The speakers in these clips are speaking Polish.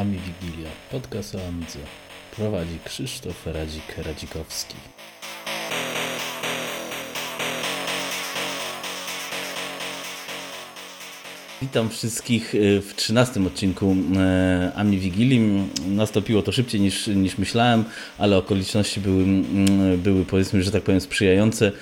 Ami Wigilia, podcast o Amidze. Prowadzi Krzysztof Radzik-Radzikowski. Witam wszystkich e, w 13 odcinku e, Ami Wigilii. Nastąpiło to szybciej niż, niż myślałem, ale okoliczności były, były powiedzmy, że tak powiem sprzyjające.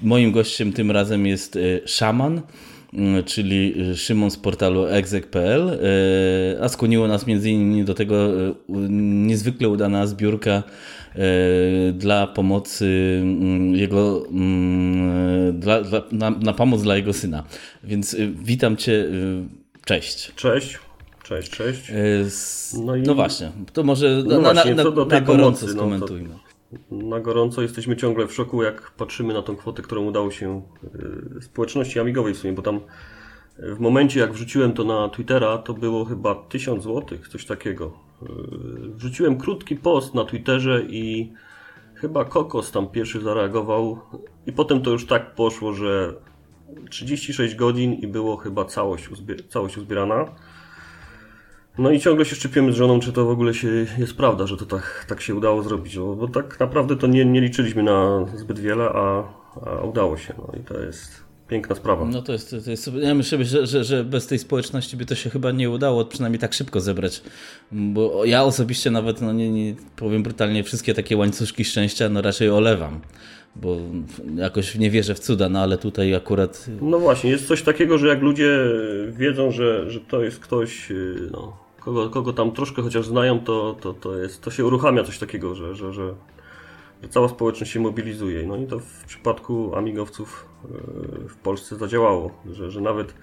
Moim gościem tym razem jest e, szaman, Mm, czyli Szymon z portalu exec.pl, e, a skłoniło nas między innymi do tego e, niezwykle udana zbiórka dla pomocy mm, jego, mm, dla, dla, na, na pomoc dla jego syna. Więc witam Cię, cześć. Cześć. Cześć, cześć. No, i... no właśnie, to może no na, właśnie, na, na, na gorąco pomocy, skomentujmy. No to na gorąco jesteśmy ciągle w szoku, jak patrzymy na tą kwotę, którą udało się y, społeczności amigowej w sumie, bo tam y, w momencie jak wrzuciłem to na Twittera, to było chyba 1000 zł, coś takiego. Y, wrzuciłem krótki post na Twitterze i chyba Kokos tam pierwszy zareagował i potem to już tak poszło, że 36 godzin i było chyba całość, całość uzbierana. No i ciągle się szczypiemy z żoną, czy to w ogóle się jest prawda, że to tak, tak się udało zrobić, bo, bo tak naprawdę to nie, nie liczyliśmy na zbyt wiele, a, a udało się. No i to jest piękna sprawa. No to jest, to jest ja myślę, że, że, że, bez tej społeczności by to się chyba nie udało przynajmniej tak szybko zebrać, bo ja osobiście nawet, no nie, nie powiem brutalnie, wszystkie takie łańcuszki szczęścia no raczej olewam bo jakoś nie wierzę w cuda, no ale tutaj akurat... No właśnie, jest coś takiego, że jak ludzie wiedzą, że, że to jest ktoś, no, kogo, kogo tam troszkę chociaż znają, to, to, to, jest, to się uruchamia coś takiego, że, że, że, że cała społeczność się mobilizuje. No i to w przypadku amigowców e, w Polsce zadziałało, że, że nawet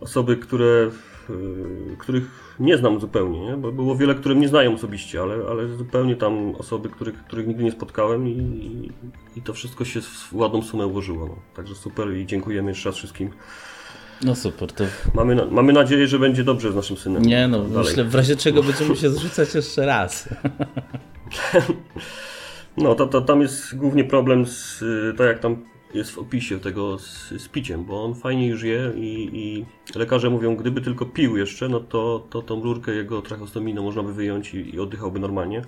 osoby, które, e, których nie znam zupełnie, nie? bo było wiele, które nie znają osobiście, ale, ale zupełnie tam osoby, których, których nigdy nie spotkałem i, i to wszystko się w ładną sumę ułożyło. No. Także super i dziękujemy jeszcze raz wszystkim no super, to... Mamy, na, mamy nadzieję, że będzie dobrze z naszym synem. Nie no, Dalej. myślę, w razie czego będziemy się zrzucać jeszcze raz. No, to, to, tam jest głównie problem z, tak jak tam jest w opisie tego z, z piciem, bo on fajnie już je i, i, lekarze mówią, gdyby tylko pił jeszcze, no to, to tą rurkę jego trachostominy można by wyjąć i, i oddychałby normalnie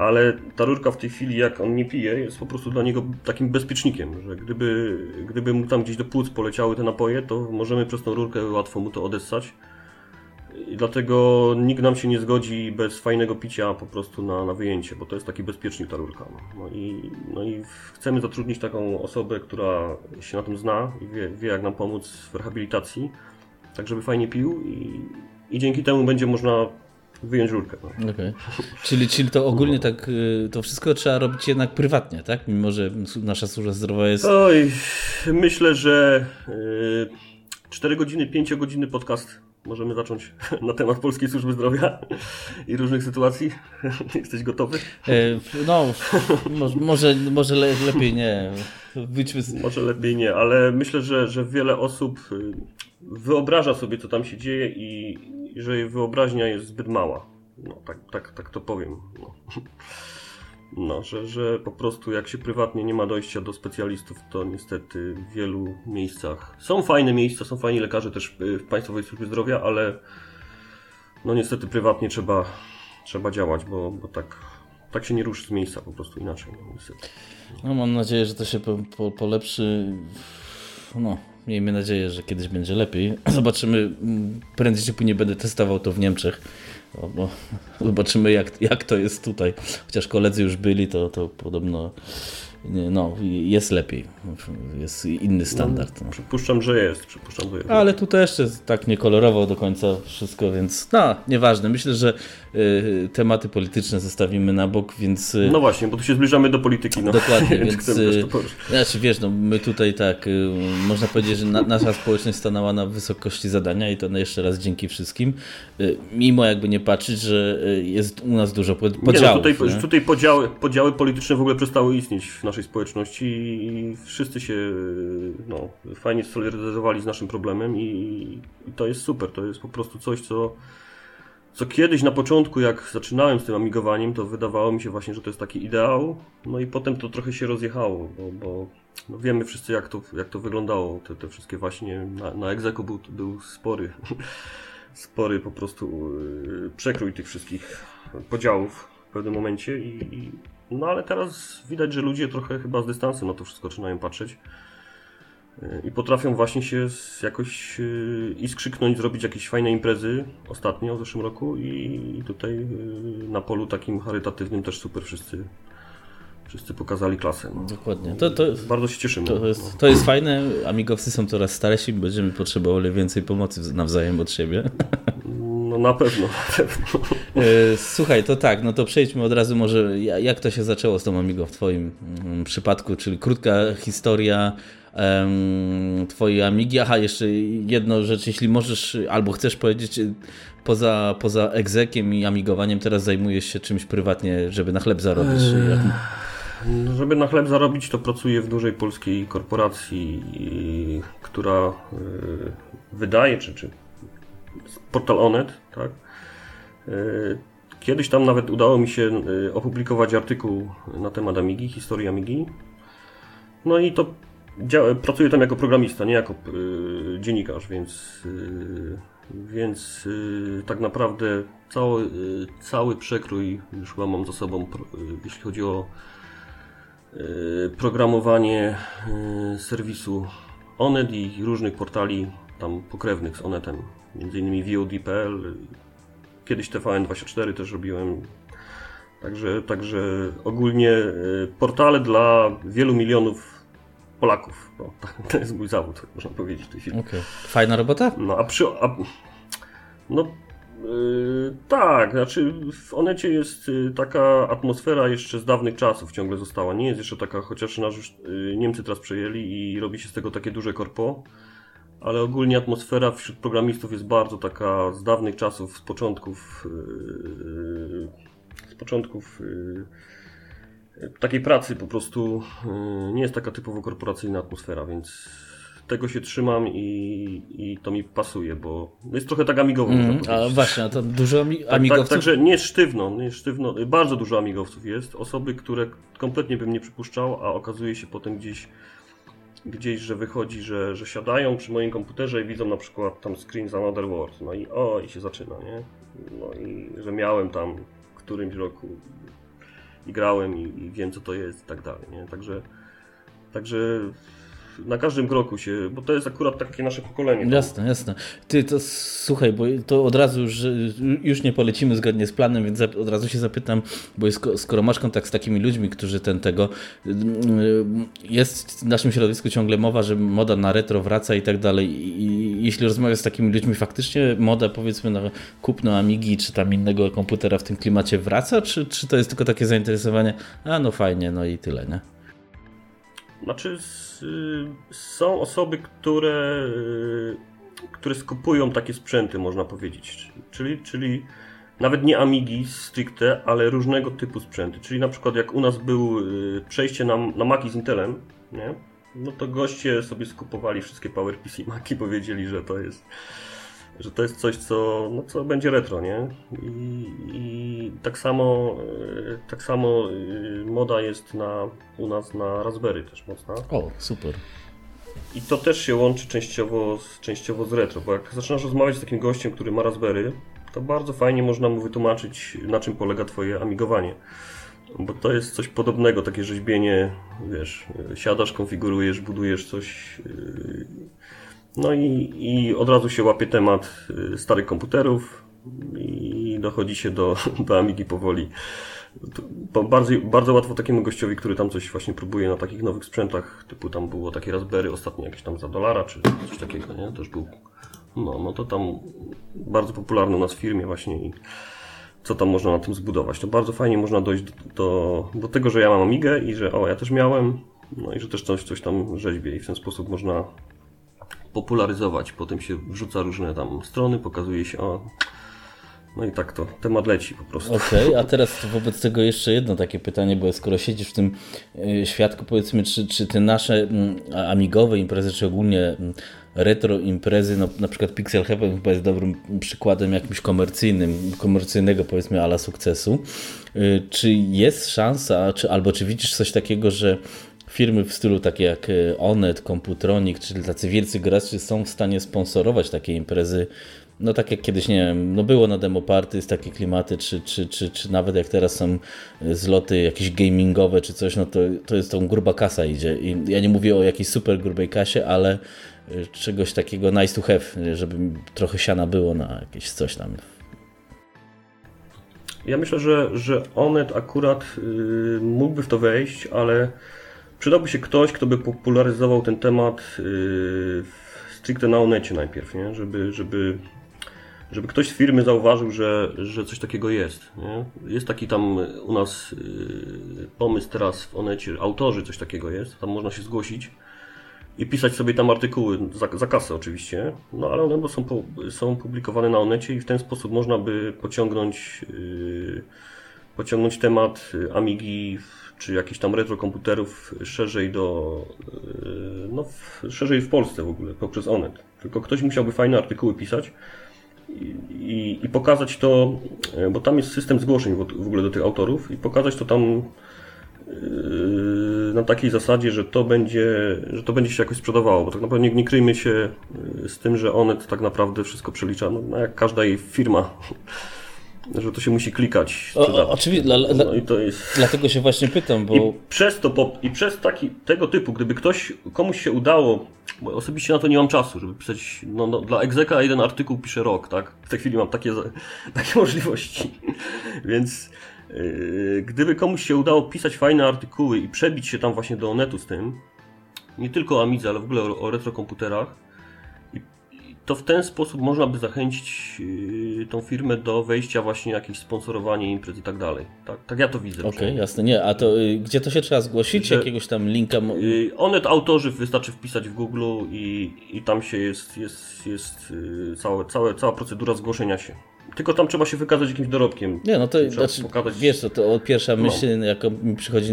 ale ta rurka w tej chwili, jak on nie pije, jest po prostu dla niego takim bezpiecznikiem, że gdyby, gdyby mu tam gdzieś do płuc poleciały te napoje, to możemy przez tą rurkę łatwo mu to odessać. I dlatego nikt nam się nie zgodzi bez fajnego picia po prostu na, na wyjęcie, bo to jest taki bezpiecznik ta rurka. No i, no i chcemy zatrudnić taką osobę, która się na tym zna i wie, wie jak nam pomóc w rehabilitacji, tak żeby fajnie pił i, i dzięki temu będzie można wyjąć rurkę. No. Okay. Czyli, czyli to ogólnie no. tak, y, to wszystko trzeba robić jednak prywatnie, tak? Mimo, że nasza służba zdrowia jest... Oj, myślę, że 4 y, godziny, 5 godziny podcast możemy zacząć na temat Polskiej Służby Zdrowia i różnych sytuacji. Jesteś gotowy? E, no, może, może lepiej nie. Z... Może lepiej nie, ale myślę, że, że wiele osób y, wyobraża sobie, co tam się dzieje i że jej wyobraźnia jest zbyt mała. No, tak, tak, tak to powiem. No. No, że, że po prostu jak się prywatnie nie ma dojścia do specjalistów, to niestety w wielu miejscach są fajne miejsca, są fajni lekarze też w Państwowej Służbie Zdrowia, ale no niestety prywatnie trzeba, trzeba działać, bo, bo tak, tak się nie ruszy z miejsca po prostu inaczej. No, niestety. no mam nadzieję, że to się po, po, polepszy. No, miejmy nadzieję, że kiedyś będzie lepiej. Zobaczymy, prędzej czy później będę testował to w Niemczech. Bo zobaczymy jak, jak to jest tutaj. Chociaż koledzy już byli, to, to podobno no, jest lepiej. Jest inny standard. No, przypuszczam, że jest. Przypuszczam, że jest. Ale tu też jest tak niekolorowo do końca wszystko, więc no, nieważne. Myślę, że y, tematy polityczne zostawimy na bok, więc... Y, no właśnie, bo tu się zbliżamy do polityki. No. Dokładnie, więc... Y, znaczy, wiesz, no, my tutaj tak, y, można powiedzieć, że na, nasza społeczność stanęła na wysokości zadania i to jeszcze raz dzięki wszystkim. Y, mimo jakby nie patrzeć, że y, jest u nas dużo podziałów. Nie, no, tutaj, nie? tutaj podziały, podziały polityczne w ogóle przestały istnieć w naszej społeczności i wszyscy się no, fajnie solidaryzowali z naszym problemem i, i to jest super. To jest po prostu coś, co, co kiedyś na początku, jak zaczynałem z tym amigowaniem, to wydawało mi się właśnie, że to jest taki ideał, no i potem to trochę się rozjechało, bo, bo no wiemy wszyscy, jak to, jak to wyglądało. Te, te wszystkie właśnie na, na Execo był, był spory spory po prostu yy, przekrój tych wszystkich podziałów w pewnym momencie i, i no ale teraz widać, że ludzie trochę chyba z dystansem na to wszystko zaczynają patrzeć. Yy, i potrafią właśnie się jakoś yy, i skrzyknąć, zrobić jakieś fajne imprezy ostatnio w zeszłym roku i tutaj yy, na polu takim charytatywnym też super wszyscy wszyscy pokazali klasę. No. Dokładnie. To, to, Bardzo się cieszymy. to, jest, to jest fajne. Amigowcy są coraz starsi, będziemy potrzebowali więcej pomocy nawzajem od siebie. No na pewno, na pewno. E, Słuchaj, to tak, no to przejdźmy od razu może, ja- jak to się zaczęło z tą Amigą w Twoim mm, przypadku, czyli krótka historia Twojej Amigi. Aha, jeszcze jedno rzecz, jeśli możesz albo chcesz powiedzieć, y, poza, poza egzekiem i amigowaniem teraz zajmujesz się czymś prywatnie, żeby na chleb zarobić. No, Żeby na chleb zarobić, to pracuję w dużej polskiej korporacji, która y, wydaje, czy, czy portal Onet, tak? Y, Kiedyś tam nawet udało mi się y, opublikować artykuł na temat Amigi, historii Amigi. No i to pracuję tam jako programista, nie jako dziennikarz, więc, więc tak naprawdę cały, cały przekrój już mam za sobą, jeśli chodzi o programowanie y, serwisu Onet i różnych portali tam pokrewnych z Onetem, między innymi VOD.pl, kiedyś TVN24 też robiłem. Także, także ogólnie y, portale dla wielu milionów Polaków. No, to jest mój zawód, można powiedzieć w tej chwili. Okej. Fajna robota? No a przy. A, no yy, tak, znaczy w Onecie jest y, taka atmosfera jeszcze z dawnych czasów ciągle została. Nie jest jeszcze taka, chociaż nas już y, Niemcy teraz przejęli i robi się z tego takie duże korpo. Ale ogólnie atmosfera wśród programistów jest bardzo taka z dawnych czasów, z początków. Yy, z początków. Yy, takiej pracy po prostu yy, nie jest taka typowo korporacyjna atmosfera, więc tego się trzymam i, i to mi pasuje, bo jest trochę tak amigowo. Mm, a właśnie, a to dużo ami- Tak, tak, amigowców. także nie jest sztywno, nie sztywno. Bardzo dużo amigowców jest. Osoby, które kompletnie bym nie przypuszczał, a okazuje się potem gdzieś, gdzieś że wychodzi, że, że siadają przy moim komputerze i widzą na przykład tam screen z Another World. No i o, i się zaczyna, nie? No i że miałem tam w którymś roku i grałem i, i wiem co to jest i tak dalej, nie? Także, także na każdym kroku się, bo to jest akurat takie nasze pokolenie. Jasne, jasne. Ty to słuchaj, bo to od razu już, już nie polecimy zgodnie z planem, więc od razu się zapytam, bo jest, skoro masz kontakt z takimi ludźmi, którzy ten tego. Jest w naszym środowisku ciągle mowa, że moda na retro wraca i tak dalej. I jeśli rozmawiasz z takimi ludźmi, faktycznie moda powiedzmy na kupno Amigi czy tam innego komputera w tym klimacie wraca, czy, czy to jest tylko takie zainteresowanie? A no fajnie, no i tyle, nie? Znaczy, są osoby, które, y, które skupują takie sprzęty, można powiedzieć. Czyli, czyli nawet nie Amigi stricte, ale różnego typu sprzęty. Czyli na przykład jak u nas był y, przejście na, na Maki z Intelem, nie? no to goście sobie skupowali wszystkie PowerPC Maki, powiedzieli, że to jest że to jest coś, co, no, co będzie retro, nie? I, i tak samo, y, tak samo y, moda jest na, u nas na Raspberry też mocna. O, super. I to też się łączy częściowo z, częściowo z retro, bo jak zaczynasz rozmawiać z takim gościem, który ma Raspberry, to bardzo fajnie można mu wytłumaczyć, na czym polega twoje amigowanie. Bo to jest coś podobnego, takie rzeźbienie, wiesz, siadasz, konfigurujesz, budujesz coś. No i, i od razu się łapie temat yy, starych komputerów i dochodzi się do, do Amigi powoli. Bardzo, bardzo łatwo takiemu gościowi, który tam coś właśnie próbuje na takich nowych sprzętach, typu tam było takie Raspberry ostatnio jakieś tam za dolara, czy coś takiego, nie? Też był. No, no to tam bardzo popularny u nas w firmie właśnie i co tam można na tym zbudować. To bardzo fajnie można dojść do, do, do tego, że ja mam Amigę i że o, ja też miałem, no i że też coś, coś tam rzeźbię i w ten sposób można popularyzować. Potem się wrzuca różne tam strony, pokazuje się, o, no i tak to, temat leci po prostu. Okej, a teraz wobec tego jeszcze jedno takie pytanie, bo skoro siedzisz w tym y, świadku, powiedzmy, czy, czy te nasze amigowe imprezy, czy ogólnie retro imprezy, no, na przykład Pixel Heaven chyba jest dobrym przykładem jakimś komercyjnym, komercyjnego powiedzmy ala sukcesu. Y, Czy jest szansa, czy, albo czy widzisz coś takiego, że firmy w stylu takie jak y, Onet, Computronic, czyli tacy wielcy gracze są w stanie sponsorować takie imprezy no tak jak kiedyś, nie wiem, no było na demo party, takie klimaty, czy, czy, czy, czy nawet jak teraz są zloty jakieś gamingowe czy coś, no to, to jest tą gruba kasa idzie. I ja nie mówię o jakiejś super grubej kasie, ale y, czegoś takiego nice to have, żeby trochę siana było na jakieś coś tam. Ja myślę, że, że Onet akurat yy, mógłby w to wejść, ale przydałby się ktoś, kto by popularyzował ten temat yy, stricte na Onecie najpierw, nie? Żeby, żeby żeby ktoś z firmy zauważył, że, że coś takiego jest. Nie? Jest taki tam u nas yy, pomysł teraz w Onecie, autorzy coś takiego jest, tam można się zgłosić i pisać sobie tam artykuły, za, za kasę oczywiście, no ale one są, są publikowane na Onecie i w ten sposób można by pociągnąć, yy, pociągnąć temat Amigi czy jakichś tam retrokomputerów szerzej do, yy, no szerzej w Polsce w ogóle, poprzez Onet. Tylko ktoś musiałby fajne artykuły pisać, i, i, pokazać to, e, bo tam jest system zgłoszeń w ogóle do tych autorów i pokazać to tam e, na takiej zasadzie, że to będzie, że to będzie się jakoś sprzedawało, bo tak naprawdę nie, nie kryjmy się e, z tym, że Onet tak naprawdę wszystko przelicza, no, jak każda jej firma że to się musi klikać. O, oczywiście, dla, no i to jest... dlatego się właśnie pytam, bo... I przez to, i przez taki, tego typu, gdyby ktoś, komuś się udało, bo osobiście na to nie mam czasu, żeby pisać, no, no dla egzeka jeden artykuł piszę rok, tak? W tej chwili mam takie, takie możliwości, więc yy, gdyby komuś się udało pisać fajne artykuły i przebić się tam właśnie do netu z tym, nie tylko o Amidze, ale w ogóle o, o retrokomputerach, to w ten sposób można by zachęcić yy, tą firmę do wejścia właśnie jakieś sponsorowanie imprez i tak dalej. Tak, tak ja to widzę. Okej, okay, jasne. Nie, a to y, gdzie to się trzeba zgłosić? Że, Jakiegoś tam linka? Yy, Onet autorzy wystarczy wpisać w Google i, i tam się jest, jest, jest całe, całe, cała procedura zgłoszenia się. Tylko tam trzeba się wykazać jakimś dorobkiem. Nie, no to znaczy, pokazać... wiesz, to, to pierwsza no. myśl, no. jaka mi przychodzi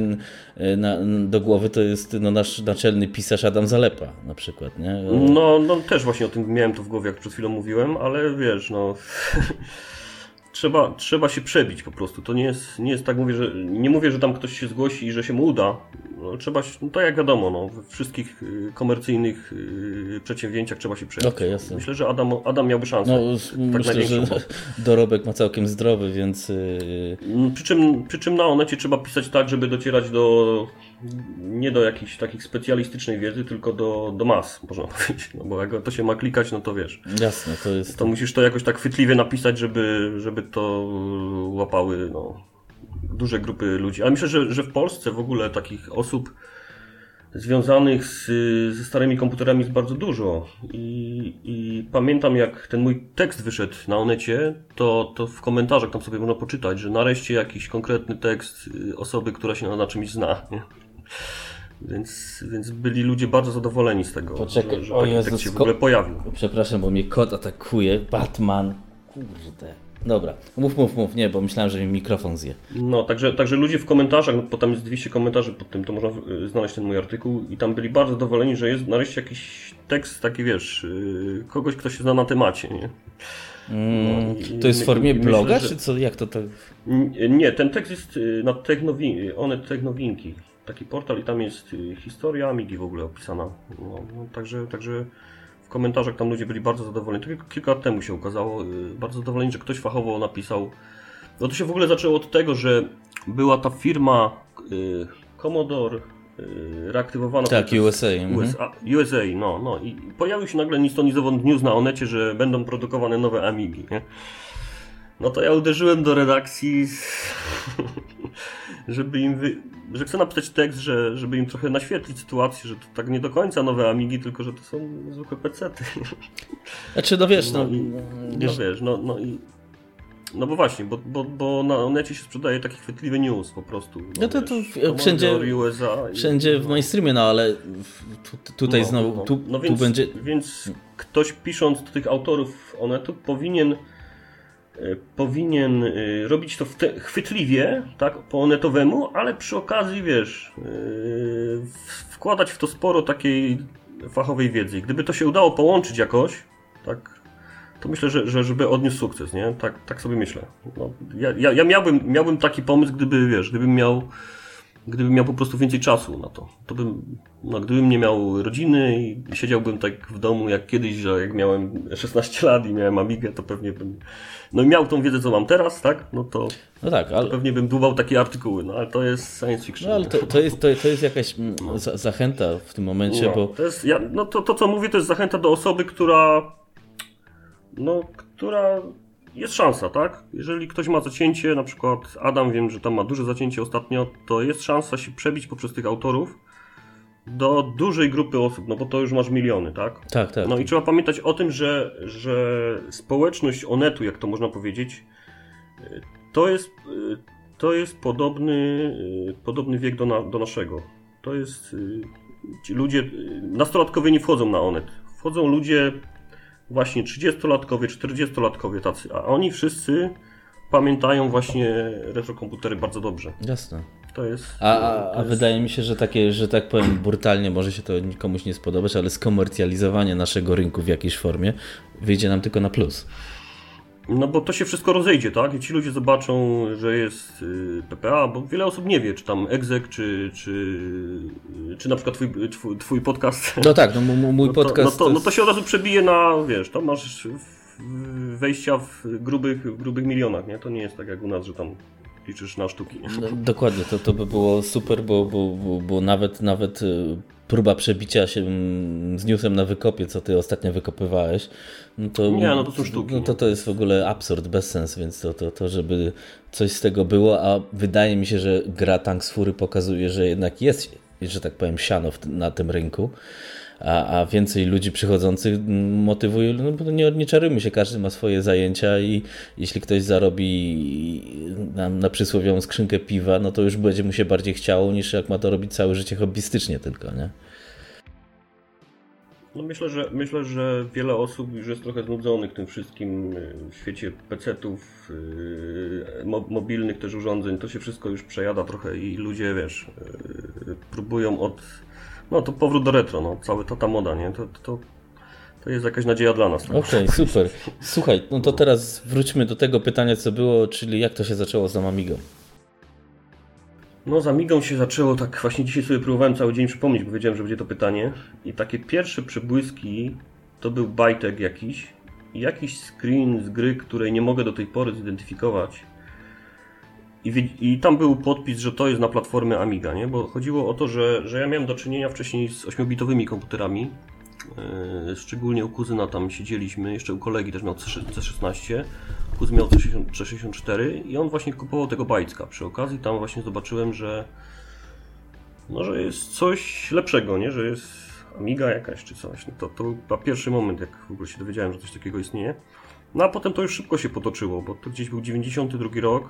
na, do głowy, to jest no, nasz naczelny pisarz Adam Zalepa na przykład, nie? No, no też właśnie o tym miałem to w głowie, jak przed chwilą mówiłem, ale wiesz, no... trzeba, trzeba się przebić po prostu. To nie jest, nie jest tak, mówię, że nie mówię, że tam ktoś się zgłosi i że się mu uda. No, trzeba, no, tak jak wiadomo, no, we wszystkich y, komercyjnych y, przedsięwzięciach trzeba się przebić. Okay, jasne. Myślę, że Adam, Adam miałby szansę. No, tak myślę, że dorobek ma całkiem zdrowy, więc... Y, mm, przy czym, przy czym na Onecie trzeba pisać tak, żeby docierać do nie do jakiejś takiej specjalistycznej wiedzy, tylko do, do mas, można powiedzieć. No bo jak to się ma klikać, no to wiesz. Jasne, to jest. To musisz to jakoś tak chwytliwie napisać, żeby, żeby to łapały no, duże grupy ludzi. Ale myślę, że, że w Polsce w ogóle takich osób związanych z, ze starymi komputerami jest bardzo dużo. I, I, pamiętam, jak ten mój tekst wyszedł na Onecie, to, to w komentarzach tam sobie można poczytać, że nareszcie jakiś konkretny tekst y, osoby, która się na, na czymś zna. Nie? Więc, więc byli ludzie bardzo zadowoleni z tego, Poczekaj, że, że się w ogóle pojawił. Przepraszam, bo mnie kot atakuje. Batman. Kurde. Dobra, mów, mów, mów, nie, bo myślałem, że mi mikrofon zje. No, także, także ludzie w komentarzach, no, bo tam jest 200 komentarzy pod tym, to można y, znaleźć ten mój artykuł i tam byli bardzo zadowoleni, że jest nareszcie jakiś tekst taki, wiesz, yy, kogoś, kto się zna na temacie, nie? Mm, no, to jest w formie bloga, myślę, że... czy co, jak to tak? Nie, ten tekst jest y, na Technowinki, one Technowinki, taki portal i tam jest y, historia Amigi w ogóle opisana. No, no, także, także w komentarzach tam ludzie byli bardzo zadowoleni. To kilka lat temu się ukazało. Y, bardzo zadowoleni, że ktoś fachowo napisał. No to się w ogóle zaczęło od tego, że była ta firma y, Commodore reaktywowana. Tak, USA. USA, mhm. USA, no, no. I pojawił się nagle nic to news na Onecie, że będą produkowane nowe Amigi, nie? No to ja uderzyłem do redakcji, żeby im wy... że chcę napisać tekst, że, żeby im trochę naświetlić sytuację, że to tak nie do końca nowe Amigi, tylko że to są zwykłe pecety. Znaczy, no wiesz, no, no, i, no wiesz, no, no i no bo właśnie, bo, bo, bo na necie się sprzedaje taki chwytliwy news po prostu. No, no to, to wszędzie, USA wszędzie w mainstreamie, no ale tu, tutaj no, znowu, no, tu, no więc, tu będzie... Więc ktoś pisząc do tych autorów Onetu powinien powinien e, robić to chwytliwie, tak, po onetowemu, ale przy okazji, wiesz, e, wkładać w to sporo takiej fachowej wiedzy. Gdyby to się udało połączyć jakoś, tak, to myślę, że, że żeby odniósł sukces, nie? Tak, tak sobie myślę. No, ja, ja, ja miałbym, miałbym taki pomysł, gdyby, wiesz, gdybym miał gdybym miał po prostu więcej czasu na to. to bym, no, gdybym nie miał rodziny i siedziałbym tak w domu jak kiedyś, że jak miałem 16 lat i miałem Amigę, to pewnie bym no miał tą wiedzę, co mam teraz, tak? No to, no tak, ale... to pewnie bym dłubał takie artykuły, no ale to jest science fiction. No ale to, to, jest, to, to jest jakaś mm, za, zachęta w tym momencie, no, bo... To, jest, ja, no to, to, co mówię, to jest zachęta do osoby, która no, która jest szansa, tak? Jeżeli ktoś ma zacięcie, na przykład Adam, wiem, że tam ma duże zacięcie ostatnio, to jest szansa się przebić poprzez tych autorów do dużej grupy osób, no bo to już masz miliony, tak? Tak, tak. No i trzeba pamiętać o tym, że, że społeczność Onetu, jak to można powiedzieć, to jest, to jest podobny, podobny wiek do, na, do naszego. To jest. Ci ludzie. Nastolatkowie nie wchodzą na Onet. Wchodzą ludzie właśnie 30-latkowie, 40-latkowie tacy, a oni wszyscy pamiętają właśnie retrokomputery bardzo dobrze. Jasne. To jest. A, a, a jest... wydaje mi się, że takie, że tak powiem, brutalnie może się to komuś nie spodobać, ale skomercjalizowanie naszego rynku w jakiejś formie wyjdzie nam tylko na plus. No bo to się wszystko rozejdzie, tak? I ci ludzie zobaczą, że jest y, PPA, bo wiele osób nie wie, czy tam egzek, czy, czy, czy na przykład twój, twój, twój podcast. No tak, no mój no to, podcast. No to, no to się od razu przebije na, wiesz, to masz wejścia w grubych, w grubych milionach, nie? To nie jest tak jak u nas, że tam liczysz na sztuki. No, dokładnie, to, to by było super, bo, bo, bo, bo nawet, nawet y, próba przebicia się z newsem na wykopie, co ty ostatnio wykopywałeś, no to, nie, no to są sztuki. No to, to jest w ogóle absurd, bez sens, więc to, to, to, żeby coś z tego było, a wydaje mi się, że gra Tanks Fury pokazuje, że jednak jest, że tak powiem, siano na tym rynku a, a więcej ludzi przychodzących motywuje, no bo nie, nie czarujmy się, każdy ma swoje zajęcia i jeśli ktoś zarobi na, na przysłowiową skrzynkę piwa, no to już będzie mu się bardziej chciało niż jak ma to robić całe życie hobbystycznie tylko, nie? No myślę, że myślę, że wiele osób już jest trochę znudzonych tym wszystkim w świecie PC-ów, yy, mobilnych też urządzeń. To się wszystko już przejada trochę i ludzie, wiesz, yy, próbują od no to powrót do retro, no, cały ta, ta moda, nie? To, to, to jest jakaś nadzieja dla nas. Tak? Okej, okay, super. Słuchaj, no to teraz wróćmy do tego pytania, co było, czyli jak to się zaczęło z Amigą? No z Amigą się zaczęło tak, właśnie dzisiaj sobie próbowałem cały dzień przypomnieć, bo wiedziałem, że będzie to pytanie. I takie pierwsze przebłyski to był bajtek jakiś, jakiś screen z gry, której nie mogę do tej pory zidentyfikować. I, I, tam był podpis, że to jest na platformę Amiga, nie? bo chodziło o to, że, że ja miałem do czynienia wcześniej z 8-bitowymi komputerami. Yy, szczególnie u kuzyna tam siedzieliśmy, jeszcze u kolegi też miał C16, kuzyn miał C64 i on właśnie kupował tego bajcka. Przy okazji tam właśnie zobaczyłem, że no, że jest coś lepszego, nie? że jest Amiga jakaś czy coś. No to, to był pierwszy moment, jak w ogóle się dowiedziałem, że coś takiego istnieje. No a potem to już szybko się potoczyło, bo to gdzieś był 92 rok.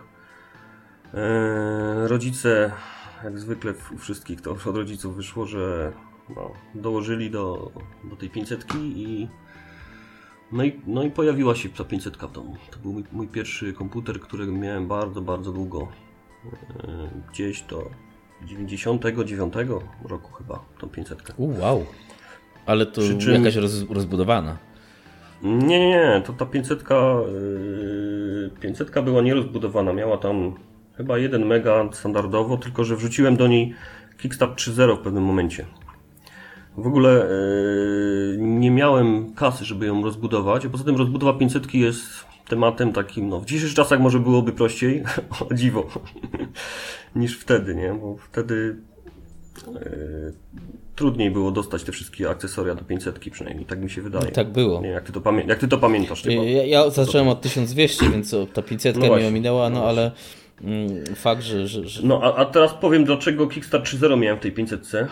Eee, rodzice, jak zwykle u wszystkich, to od rodziców wyszło, że no, dołożyli do, do tej 500 i no i, no i pojawiła się ta 500 w domu. To był mój, mój pierwszy komputer, który miałem bardzo, bardzo długo. Eee, gdzieś do 99 roku chyba, tą 500. U, wow. Ale to czym... jakaś roz, rozbudowana. Nie, nie, nie. To ta 500, yy, 500 była nierozbudowana. Miała tam Chyba 1 mega standardowo, tylko że wrzuciłem do niej Kickstart 3.0 w pewnym momencie. W ogóle yy, nie miałem kasy, żeby ją rozbudować, poza tym rozbudowa 500 jest tematem takim, no w dzisiejszych czasach może byłoby prościej, o dziwo, niż wtedy, nie? Bo wtedy yy, trudniej było dostać te wszystkie akcesoria do 500 przynajmniej, tak mi się wydaje. Tak było. Nie, jak, ty to pamię- jak ty to pamiętasz? Ja, ja zacząłem od 1200, więc ta 500 no mi ominęła, no, no ale Mm, fakt, że... że, że... No a, a, teraz powiem, dlaczego Kickstart 3.0 miałem w tej 500C.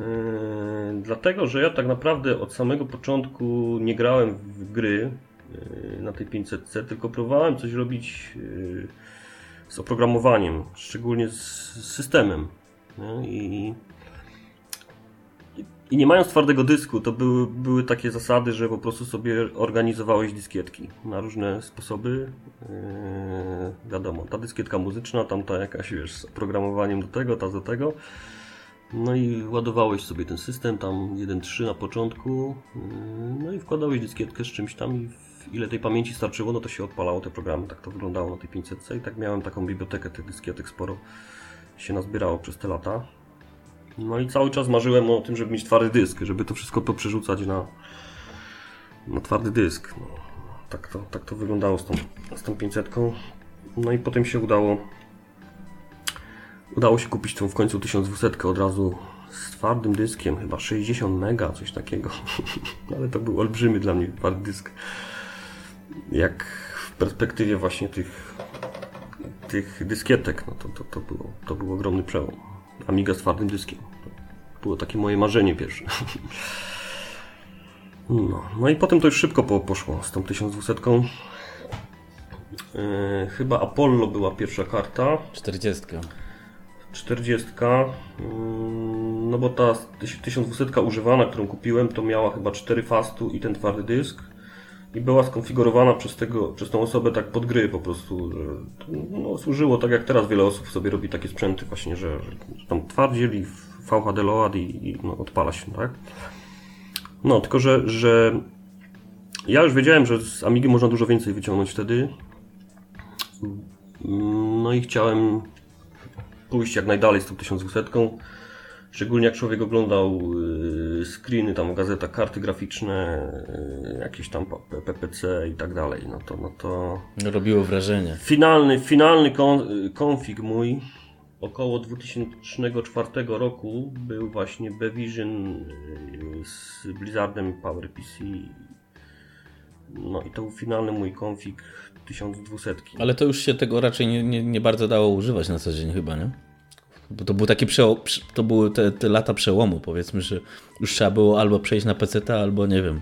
Yy, dlatego, że ja tak naprawdę od samego początku nie grałem w gry yy, na tej 500C, tylko próbowałem coś robić yy, z oprogramowaniem, szczególnie z systemem. I, i nie mając twardego dysku, to były, były takie zasady, że po prostu sobie organizowałeś dyskietki na różne sposoby. Wiadomo, ta dyskietka muzyczna, tamta jakaś, wiesz, z oprogramowaniem do tego, ta do tego. No i ładowałeś sobie ten system, tam 1.3 na początku, yy, no i wkładałeś dyskietkę z czymś tam i ile tej pamięci starczyło, no to się odpalało te programy. Tak to wyglądało na tej 500 i tak miałem taką bibliotekę tych dyskietek sporo. się nazbierało przez te lata. No i cały czas marzyłem o tym, żeby mieć twardy dysk, żeby to wszystko poprzerzucać na, na twardy dysk. No, tak, to, tak to wyglądało z tą, z tą 500. No i potem się udało udało się kupić tą w końcu 1200 od razu z twardym dyskiem, chyba 60 mega, coś takiego. Ale to był olbrzymy dla mnie twardy dysk. Jak w perspektywie właśnie tych, tych dyskietek, no to, to, to, było, to był ogromny przełom. Amiga z twardym dyskiem. To było takie moje marzenie pierwsze. No, no i potem to już szybko po, poszło z tą 1200. Yy, chyba Apollo była pierwsza karta. 40. 40. mm, No bo ta 1200 używana, którą kupiłem, to miała chyba 4 fastu i ten twardy dysk. I była skonfigurowana przez, tego, przez tą osobę tak pod gry po prostu. Że no, służyło tak jak teraz wiele osób sobie robi takie sprzęty właśnie, że, że tam twardzieli VHD load i, i no, odpala się, tak? No, tylko że, że ja już wiedziałem, że z Amigi można dużo więcej wyciągnąć wtedy. No i chciałem pójść jak najdalej z tą 1200. Szczególnie jak człowiek oglądał yy, screeny, tam gazeta, karty graficzne, yy, jakieś tam PPC i tak dalej, no to, no to Robiło wrażenie. finalny, finalny y, konfig mój około 2004 roku był właśnie Bevision z Blizzardem PowerPC. No i to był finalny mój konfig 1200. Ale to już się tego raczej nie, nie, nie bardzo dało używać na co dzień chyba, nie? Bo to był taki przełom, to były te, te lata przełomu, powiedzmy, że już trzeba było albo przejść na PC, albo nie wiem.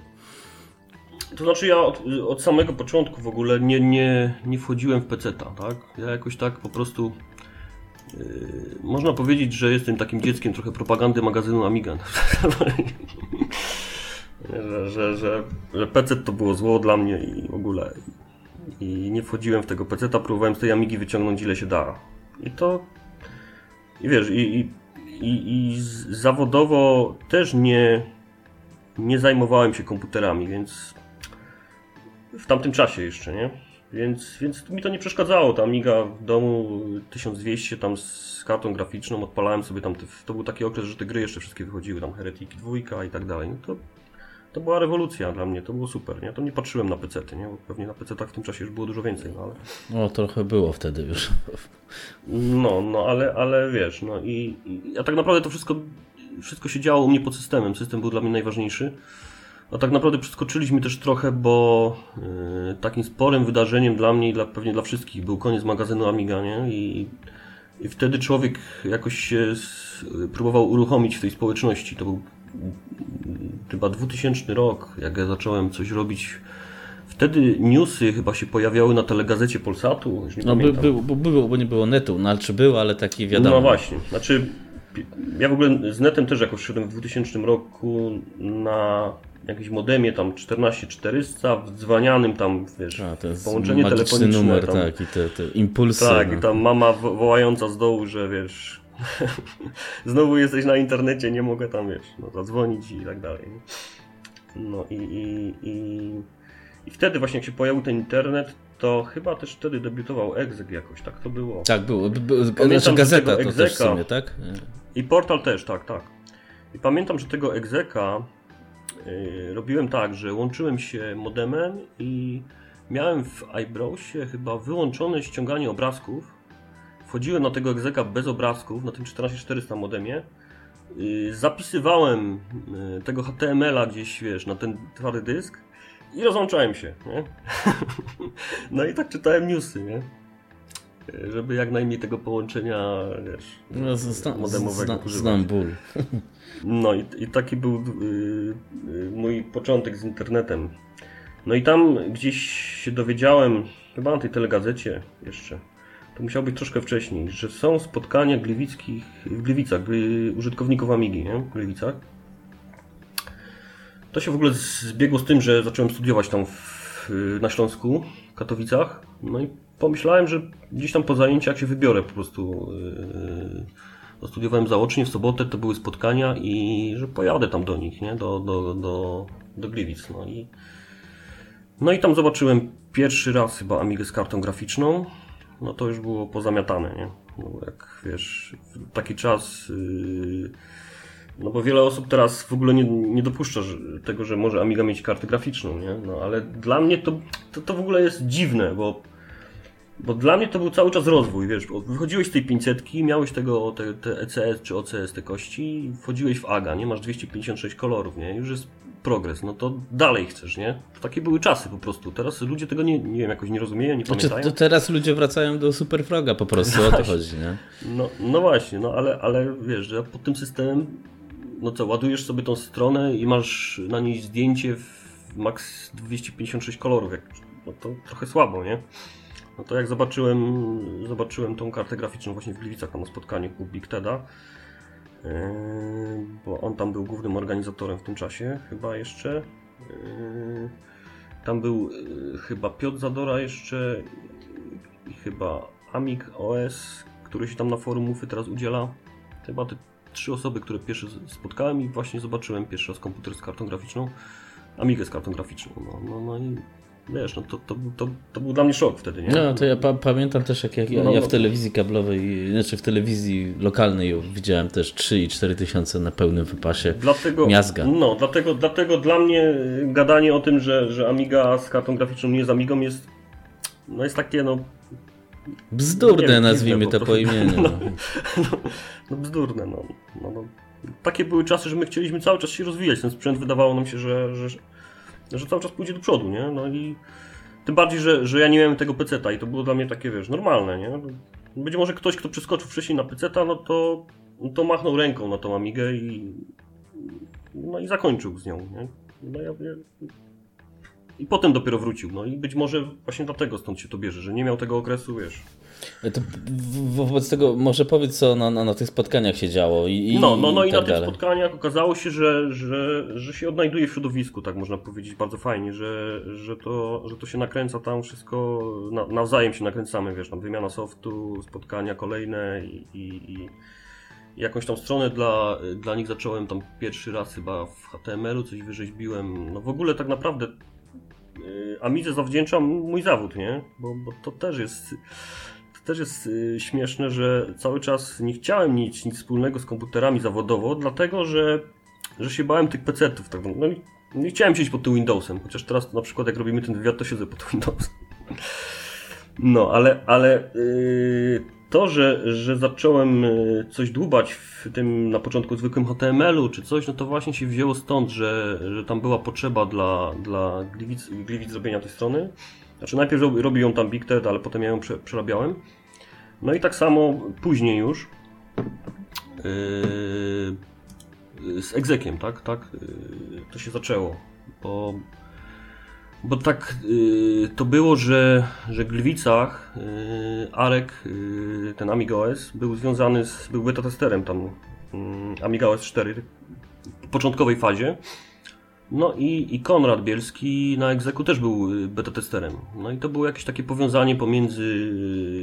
To znaczy ja od, od samego początku w ogóle nie, nie, nie wchodziłem w PC, tak? Ja jakoś tak po prostu yy, można powiedzieć, że jestem takim dzieckiem trochę propagandy magazynu Amiga. że, że, że, że PC to było zło dla mnie i w ogóle. I nie wchodziłem w tego PC, próbowałem z tej Amigi wyciągnąć ile się da. I to. I wiesz, i, i, i, zawodowo też nie, nie zajmowałem się komputerami, więc w tamtym czasie jeszcze, nie? Więc, więc mi to nie przeszkadzało. Ta Amiga w domu 1200 tam z kartą graficzną odpalałem sobie tam. Te, to był taki okres, że te gry jeszcze wszystkie wychodziły, tam Heretic 2 i tak dalej. No to, to była rewolucja dla mnie, to było super, nie? To nie patrzyłem na PC, nie? Bo pewnie na PC tak w tym czasie już było dużo więcej, no ale. No trochę było wtedy już. No, no, ale, ale wiesz, no i, i a tak naprawdę to wszystko, wszystko się działo u mnie pod systemem. System był dla mnie najważniejszy. A tak naprawdę przeskoczyliśmy też trochę, bo y, takim sporym wydarzeniem dla mnie i dla, pewnie dla wszystkich był koniec magazynu Amiga, nie? I, i wtedy człowiek jakoś się s- próbował uruchomić w tej społeczności. To był chyba 2000 rok, jak ja zacząłem coś robić. Wtedy newsy chyba się pojawiały na telegazecie Polsatu, już nie No by, by, bo było, bo nie było netu, no ale czy było, ale taki wiadomo. No właśnie, znaczy ja w ogóle z netem też jakoś szedłem w 2000 roku na jakimś modemie tam 14400 w dzwanianym tam, wiesz, A, to jest połączenie telefoniczne. numer, tam, tak, i te, te impulsy. tak, no. i tam mama wo- wołająca z dołu, że wiesz, znowu jesteś na internecie, nie mogę tam, wiesz, no, zadzwonić i tak dalej. nie? No i, i, i, i wtedy właśnie jak się pojawił ten internet, to chyba też wtedy debiutował Exec jakoś, tak to było. Tak, było. By, by, Pamiętam, znaczy gazeta to też w sumie, tak? I portal też, tak, tak. I pamiętam, że tego egzeka yy, robiłem tak, że łączyłem się modemem i miałem w iBrowsie chyba wyłączone ściąganie obrazków. Wchodziłem na tego egzeka bez obrazków, na tym 14400 modemie. Yy, zapisywałem yy, tego HTML-a gdzieś, wiesz, na ten twardy dysk i rozłączałem się, nie? no i tak czytałem newsy, nie? Yy, Żeby jak najmniej tego połączenia, wiesz, No, zna, modemowego zna, używać. znam ból. No i, i taki był y, y, mój początek z internetem. No i tam gdzieś się dowiedziałem, chyba na tej telegazecie jeszcze, to musiało być troszkę wcześniej, że są spotkania gliwickich, w Gliwicach, gli, użytkowników Amigi, nie? W Gliwicach. To się w ogóle zbiegło z tym, że zacząłem studiować tam w, na Śląsku, Katowicach. No i pomyślałem, że gdzieś tam po zajęciach się wybiorę po prostu. Yy, studiowałem zaocznie w sobotę, to były spotkania i że pojadę tam do nich, nie? Do, do, do, do Gliwic. No i, no i tam zobaczyłem pierwszy raz chyba Amigę z kartą graficzną. No to już było pozamiatane, nie? No, jak wiesz, taki czas. Yy, no bo wiele osób teraz w ogóle nie, nie dopuszcza tego, że może Amiga mieć kartę graficzną, nie? No ale dla mnie to, to, to w ogóle jest dziwne, bo bo dla mnie to był cały czas rozwój, wiesz, wychodziłeś z tej 500, miałeś tego, te, te ECS czy OCS, te kości, wchodziłeś w AGA, nie? Masz 256 kolorów, nie? Już jest progres, no to dalej chcesz, nie? To takie były czasy po prostu. Teraz ludzie tego nie, nie wiem, jakoś nie rozumieją, nie znaczy, pamiętają. To teraz ludzie wracają do Superfroga po prostu, o to chodzi, nie? No, no właśnie, no ale, ale wiesz, że pod tym systemem, no co, ładujesz sobie tą stronę i masz na niej zdjęcie w max 256 kolorów, jak, no to trochę słabo, nie? No to jak zobaczyłem, zobaczyłem tą kartę graficzną właśnie w Gliwicach tam na spotkaniu u Big Teda, bo on tam był głównym organizatorem w tym czasie, chyba jeszcze. Yy, tam był yy, chyba Piotr Zadora jeszcze i chyba Amig OS, który się tam na forum Mufy teraz udziela. Chyba te trzy osoby, które pierwsze spotkałem i właśnie zobaczyłem pierwszy raz komputer z kartą graficzną. Amigę z kartą graficzną. No, no, no i wiesz, no to, to, to, to był dla mnie szok wtedy, nie? No, to ja pa pamiętam też, jak, jak no, ja w no. telewizji kablowej, znaczy w telewizji lokalnej widziałem też 3 i 4 tysiące na pełnym wypasie dlatego, miazga. No, dlatego, dlatego dla mnie gadanie o tym, że, że Amiga z kartą graficzną nie jest Amigą jest, no jest takie, no... Bzdurne, wiem, nazwijmy to po, imieniu. No, no, no bzdurne, no, no, no. Takie były czasy, że my chcieliśmy cały czas się rozwijać. Ten sprzęt wydawało nam się, że, że że cały czas pójdzie do przodu, nie? No i tym bardziej, że, że ja nie miałem tego peceta i to było dla mnie takie, wiesz, normalne, nie? Być może ktoś, kto przeskoczył wcześniej na peceta, no to, to machnął ręką na tą Amigę i no i zakończył z nią, nie? No ja, ja, i potem dopiero wrócił. No i być może właśnie dlatego stąd się to bierze, że nie miał tego okresu, wiesz. To wobec tego może powiedz, co na, na, na tych spotkaniach się działo. I, no, no, no i, i tak na dalej. tych spotkaniach okazało się, że, że, że się odnajduje w środowisku, tak można powiedzieć bardzo fajnie, że, że, to, że to się nakręca tam wszystko, na, nawzajem się nakręcamy, wiesz, tam wymiana softu, spotkania kolejne i, i, i jakąś tam stronę dla, dla nich zacząłem tam pierwszy raz chyba w HTML-u, coś wyrzeźbiłem. No w ogóle tak naprawdę Y, Amidze zawdzięczam mój zawód, nie? Bo, bo to też jest też jest y, śmieszne, że cały czas nie chciałem mieć nic wspólnego z komputerami zawodowo, dlatego że, że się bałem tych PC-ów. Tak, no, nie chciałem siedzieć pod tym Windowsem, chociaż teraz na przykład jak robimy ten wywiad, to siedzę pod Windowsem. No, ale, ale yy, to, że, że zacząłem e, coś dłubać w tym na początku zwykłym HTML-u czy coś, no to właśnie się wzięło stąd, że, że tam była potrzeba dla, dla Gliwic, Gliwic zrobienia tej strony. Znaczy najpierw robił ją tam Big Ted, ale potem ja ją przerabiałem. No i tak samo później już yy, z egzekiem, tak, tak, yy, to się zaczęło, bo bo tak y, to było, że, że Gliwicach y, Arek, y, ten Amiga OS, był związany z, był beta testerem tam Amiga OS 4 w początkowej fazie. No i, i Konrad Bielski na egzeku też był beta testerem. No i to było jakieś takie powiązanie pomiędzy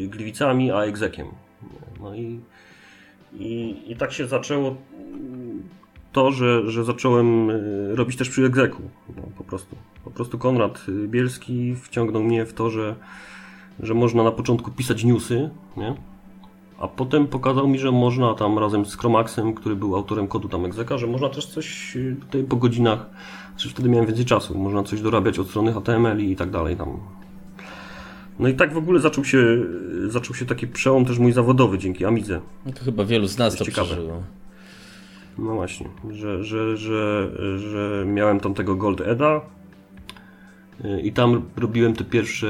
Gliwicami a egzekiem. No i, i, i tak się zaczęło to, że, że zacząłem robić też przy egzeku. No, po prostu. Po prostu Konrad Bielski wciągnął mnie w to, że, że można na początku pisać newsy, nie? A potem pokazał mi, że można tam razem z Chromaxem, który był autorem kodu tam egzeka, że można też coś tutaj po godzinach, znaczy wtedy miałem więcej czasu, można coś dorabiać od strony HTML i tak dalej tam. No i tak w ogóle zaczął się, zaczął się taki przełom też mój zawodowy dzięki Amidze. No to chyba wielu z nas to, to przeżyło. No właśnie, że, że, że, że miałem tam tego Gold Eda, i tam robiłem te pierwsze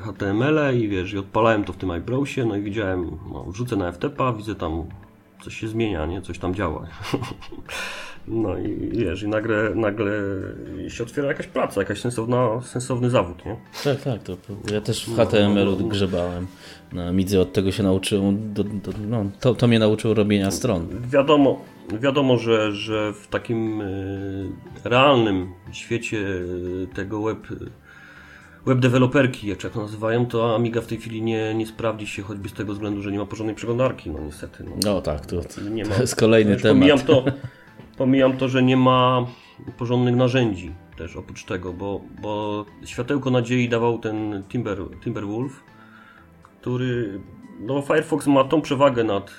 HTML i wiesz, i odpalałem to w tym iBrowsie, no i widziałem, no, wrzucę na FTP, widzę tam coś się zmienia, nie? Coś tam działa. No i wiesz, i nagle, nagle się otwiera jakaś praca, jakaś sensowna, sensowny zawód, nie? Tak, tak, to, ja też w HTML-u no, no, no. grzebałem. Na Midze od tego się nauczyłem, do, do, no, to, to mnie nauczyło robienia stron. Wiadomo, wiadomo, że, że w takim y, realnym świecie y, tego web, web deweloperki, jak to nazywają, to Amiga w tej chwili nie, nie sprawdzi się choćby z tego względu, że nie ma porządnej przeglądarki, no niestety. No, no tak, to, nie ma, to jest kolejny temat. Pomijam to, pomijam to, że nie ma porządnych narzędzi też oprócz tego, bo, bo światełko nadziei dawał ten Timber, Timberwolf, który. No, Firefox ma tą przewagę nad,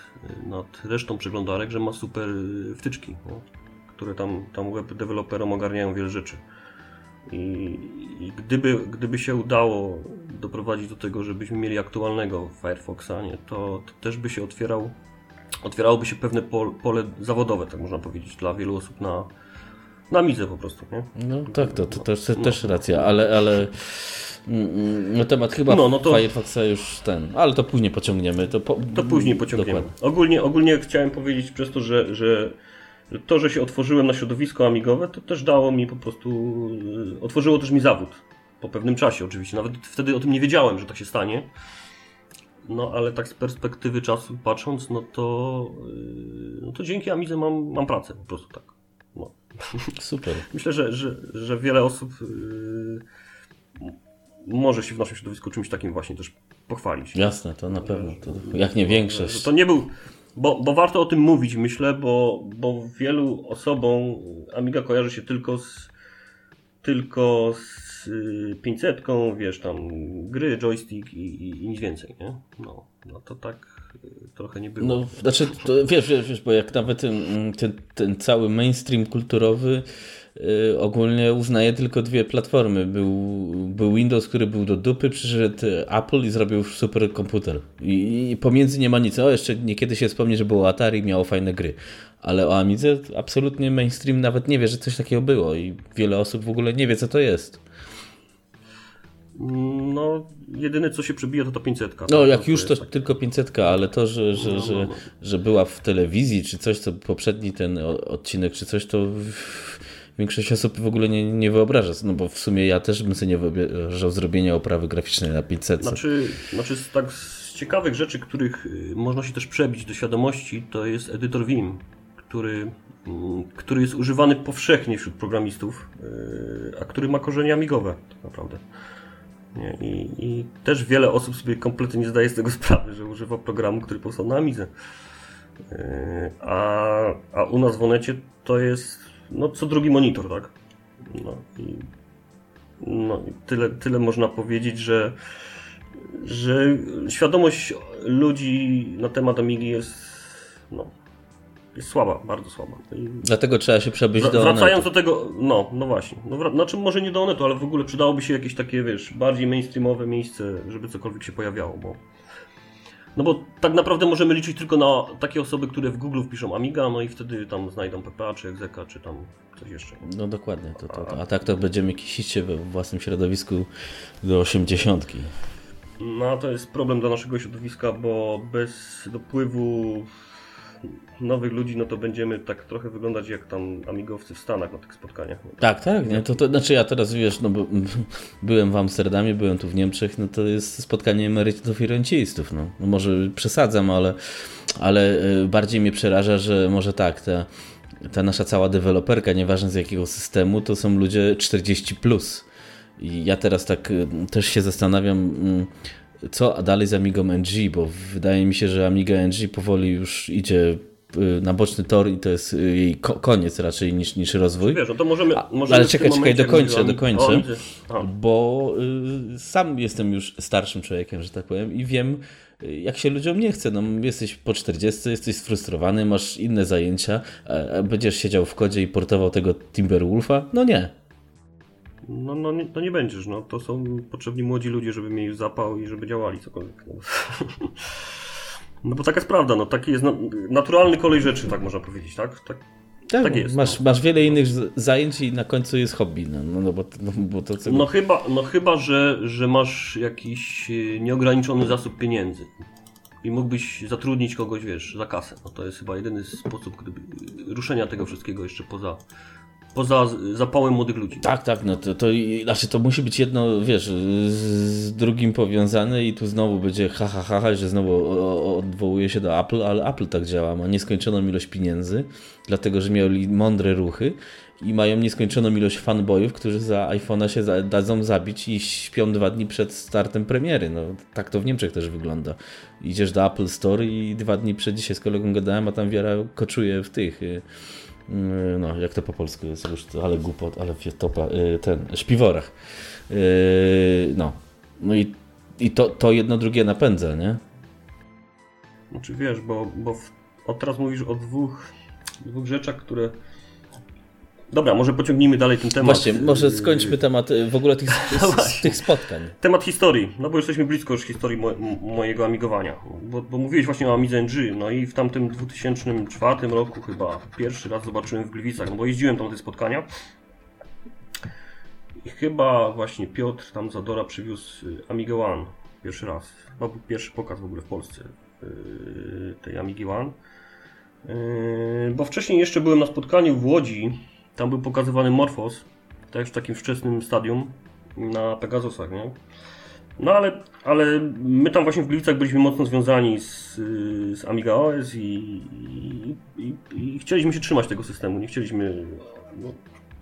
nad resztą przeglądarek, że ma super wtyczki, no, które tam, tam web deweloperom ogarniają wiele rzeczy. I, I, gdyby, gdyby się udało doprowadzić do tego, żebyśmy mieli aktualnego Firefoxa, nie, to, to też by się otwierał, otwierałoby się pewne pole, pole zawodowe, tak można powiedzieć, dla wielu osób na, na midze po prostu. Nie? No tak, to, to, to, to też racja, ale, ale no temat chyba no, no to, Firefoxa już ten, ale to później pociągniemy. To, po, to później pociągniemy. Ogólnie, ogólnie chciałem powiedzieć przez to, że, że to, że się otworzyłem na środowisko amigowe, to też dało mi po prostu, y, otworzyło też mi zawód. Po pewnym czasie oczywiście. Nawet wtedy o tym nie wiedziałem, że tak się stanie. No ale tak z perspektywy czasu patrząc, no to, y, no to dzięki Amidze mam, mam pracę po prostu tak. Super. Myślę, że, że, że wiele osób yy, może się w naszym środowisku czymś takim właśnie też pochwalić. Jasne, to na pewno. To, jak nie większość. To nie był, bo, bo warto o tym mówić, myślę, bo, bo wielu osobom Amiga kojarzy się tylko z tylko z 500, wiesz, tam gry, joystick i, i, i nic więcej, nie? No, no to tak trochę nie było. No, znaczy, wiesz, wiesz, wiesz, bo jak nawet ten, ten, ten cały mainstream kulturowy Y, ogólnie uznaje tylko dwie platformy. Był, był Windows, który był do dupy, przyszedł Apple i zrobił super komputer. I, I, pomiędzy nie ma nic. O, jeszcze niekiedy się wspomni, że było Atari i miało fajne gry. Ale o Amidze absolutnie mainstream nawet nie wie, że coś takiego było i wiele osób w ogóle nie wie, co to jest. No, jedyne co się przebija to ta 500. No, jak już to tak. tylko 500, ale to, że, że, no, no, no. Że, że była w telewizji, czy coś, co poprzedni ten odcinek, czy coś, to większość osób w ogóle nie, nie wyobraża, no bo w sumie ja też bym sobie nie wyobrażał zrobienia oprawy graficznej na 500. Znaczy, znaczy z, tak z ciekawych rzeczy, których y, można się też przebić do świadomości, to jest edytor Vim, który, mm, który jest używany powszechnie wśród programistów, y, a który ma korzenie amigowe tak naprawdę. Nie? I, I, też wiele osób sobie kompletnie nie zdaje z tego sprawy, że używa programu, który powstał na Amidze. Y, a, a u nas w Onecie to jest no, co drugi monitor, tak? No i, no, i tyle, tyle można powiedzieć, że, że świadomość ludzi na temat Amigi jest, no, jest słaba, bardzo słaba. I Dlatego trzeba się przebyć do Wracając do tego, no, no właśnie. No, znaczy może nie do Onetu, ale w ogóle przydałoby się jakieś takie, wiesz, bardziej mainstreamowe miejsce, żeby cokolwiek się pojawiało, bo no bo tak naprawdę możemy liczyć tylko na takie osoby, które w Google wpiszą Amiga, no i wtedy tam znajdą PPA, czy Exeka, czy tam coś jeszcze. No dokładnie. To, to, to. A tak to będziemy kisicie we własnym środowisku do 80. No to jest problem dla naszego środowiska, bo bez dopływu nowych ludzi, no to będziemy tak trochę wyglądać jak tam amigowcy w Stanach na tych spotkaniach. Tak, tak, nie? To, to znaczy ja teraz wiesz, no byłem w Amsterdamie, byłem tu w Niemczech, no to jest spotkanie emerytów i rencistów, no. no może przesadzam, ale, ale e, bardziej mnie przeraża, że może tak, ta, ta nasza cała deweloperka, nieważne z jakiego systemu, to są ludzie 40+. Plus. I ja teraz tak e, też się zastanawiam, mm, co dalej z Amigą NG, bo wydaje mi się, że Amiga NG powoli już idzie y, na boczny tor i to jest y, jej koniec raczej niż, niż rozwój. Wiesz, no to możemy, możemy Ale czekaj, czekaj, dokończę, dokończę, bo y, sam jestem już starszym człowiekiem, że tak powiem i wiem, jak się ludziom nie chce. No, jesteś po 40, jesteś sfrustrowany, masz inne zajęcia, będziesz siedział w kodzie i portował tego Timberwolfa? No nie. No, no, nie, to nie będziesz, no. To są potrzebni młodzi ludzie, żeby mieli zapał i żeby działali cokolwiek. No, no bo taka jest prawda, no taki jest naturalny kolej rzeczy, tak można powiedzieć, tak? Tak, tak, tak jest. Masz, no. masz wiele innych zajęć i na końcu jest hobby, no, no, no bo, no, bo to co... No chyba, no chyba że, że masz jakiś e, nieograniczony zasób pieniędzy i mógłbyś zatrudnić kogoś, wiesz, za kasę. No to jest chyba jedyny sposób gdyby, ruszenia tego wszystkiego jeszcze poza, poza zapałem młodych ludzi. Tak, tak, no to, to, znaczy to musi być jedno, wiesz, z drugim powiązane i tu znowu będzie ha, ha, ha, ha że znowu odwołuje się do Apple, ale Apple tak działa, ma nieskończoną ilość pieniędzy, dlatego, że mieli mądre ruchy i mają nieskończoną ilość fanboyów, którzy za iPhone'a się dadzą zabić i śpią dwa dni przed startem premiery. No, tak to w Niemczech też wygląda. Idziesz do Apple Store i dwa dni przed dzisiaj z kolegą gadałem, a tam wiara koczuje w tych y, no jak to po polsku jest już, ale głupot, ale topa, yy, ten, śpiworach. Yy, no, no i I to, to jedno drugie napędza, nie? Znaczy wiesz, bo, bo w, od teraz mówisz o dwóch, dwóch rzeczach, które Dobra, może pociągnijmy dalej ten temat. Właśnie, może skończmy temat y, w ogóle tych, tych spotkań. Temat historii, no bo jesteśmy blisko już historii mo mojego amigowania. Bo, bo, mówiłeś właśnie o Amidze NG, no i w tamtym 2004 roku chyba pierwszy raz zobaczyłem w Gliwicach, no bo jeździłem tam te spotkania. I chyba właśnie Piotr tam Zadora przywiózł y, Amiga One pierwszy raz. Był pierwszy pokaz w ogóle w Polsce tej Amigi One. Bo wcześniej jeszcze byłem na spotkaniu w Łodzi tam był pokazywany Morphos, też w takim wczesnym stadium na Pegasusach, nie? No ale, ale my tam właśnie w Gliwicach byliśmy mocno związani z, z Amiga OS i, i, i, i, chcieliśmy się trzymać tego systemu, nie chcieliśmy... No,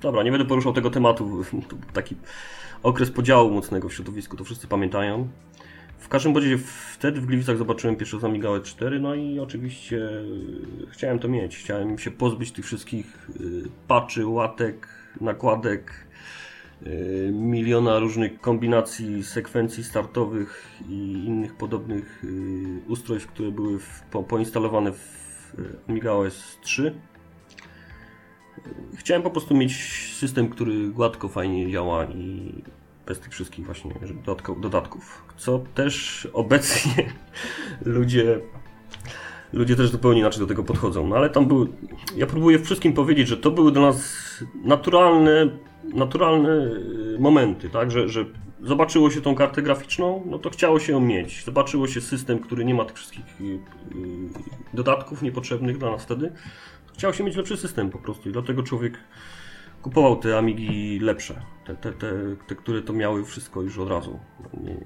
dobra, nie będę poruszał tego tematu, to taki okres podziału mocnego w środowisku, to wszyscy pamiętają. W każdym razie wtedy w Gliwicach zobaczyłem pierwszy z Amiga 4, no i oczywiście chciałem to mieć. Chciałem się pozbyć tych wszystkich y, patchy, łatek, nakładek, y, miliona różnych kombinacji, sekwencji startowych i innych podobnych ustrojstw, które były w, po, poinstalowane w Amiga OS 3. Chciałem po prostu mieć system, który gładko, fajnie działa i bez tych wszystkich właśnie dodatków. Co też obecnie ludzie ludzie też zupełnie inaczej do tego podchodzą. No ale tam były. Ja próbuję wszystkim powiedzieć, że to były dla nas naturalne, naturalne y, momenty, tak? Że, że zobaczyło się tą kartę graficzną, no to chciało się ją mieć. Zobaczyło się system, który nie ma tych wszystkich y, y, dodatków niepotrzebnych dla nas wtedy. Chciało się mieć lepszy system po prostu i dlatego człowiek kupował te Amigi lepsze, te, te, te, te, które to miały wszystko już od razu.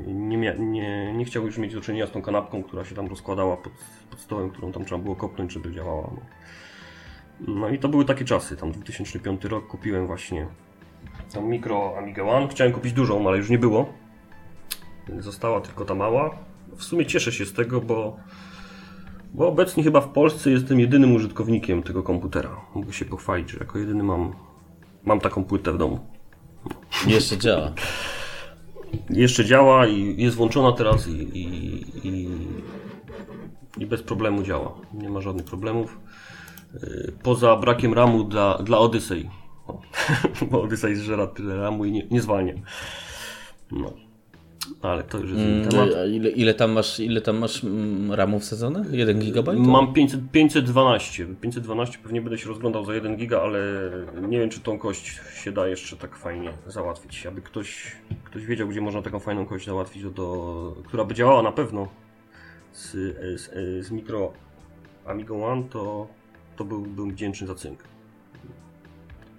Nie, nie, nie, nie chciał już mieć do czynienia z tą kanapką, która się tam rozkładała pod, pod stołem, którą tam trzeba było kopnąć, żeby działała. No. no. i to były takie czasy, tam 2005 rok kupiłem właśnie tą mikro Amiga One. Chciałem kupić dużą, ale już nie było. Została tylko ta mała. W sumie cieszę się z tego, bo bo obecnie chyba w Polsce jestem jedynym użytkownikiem tego komputera. Mogę się pochwalić, że jako jedyny mam Mam taką płytę w domu. Jeszcze działa. Jeszcze działa i jest włączona teraz i, i, i, i bez problemu działa. Nie ma żadnych problemów. Y, poza brakiem ramu dla, dla Odyssey. Bo Odyssey zżera tyle ramu i nie, nie zwalnia. No. Ale to już jest mm, temat. Ile, ile, tam masz, ile tam masz mm, ramów sezonów? 1 GB? Mam 500, 512. 512 pewnie będę się rozglądał za 1 giga, ale nie wiem, czy tą kość się da jeszcze tak fajnie załatwić. Aby ktoś, ktoś wiedział, gdzie można taką fajną kość załatwić, do, do która by działała na pewno z, z, z mikro Amigo One, to, to byłbym wdzięczny za cynk.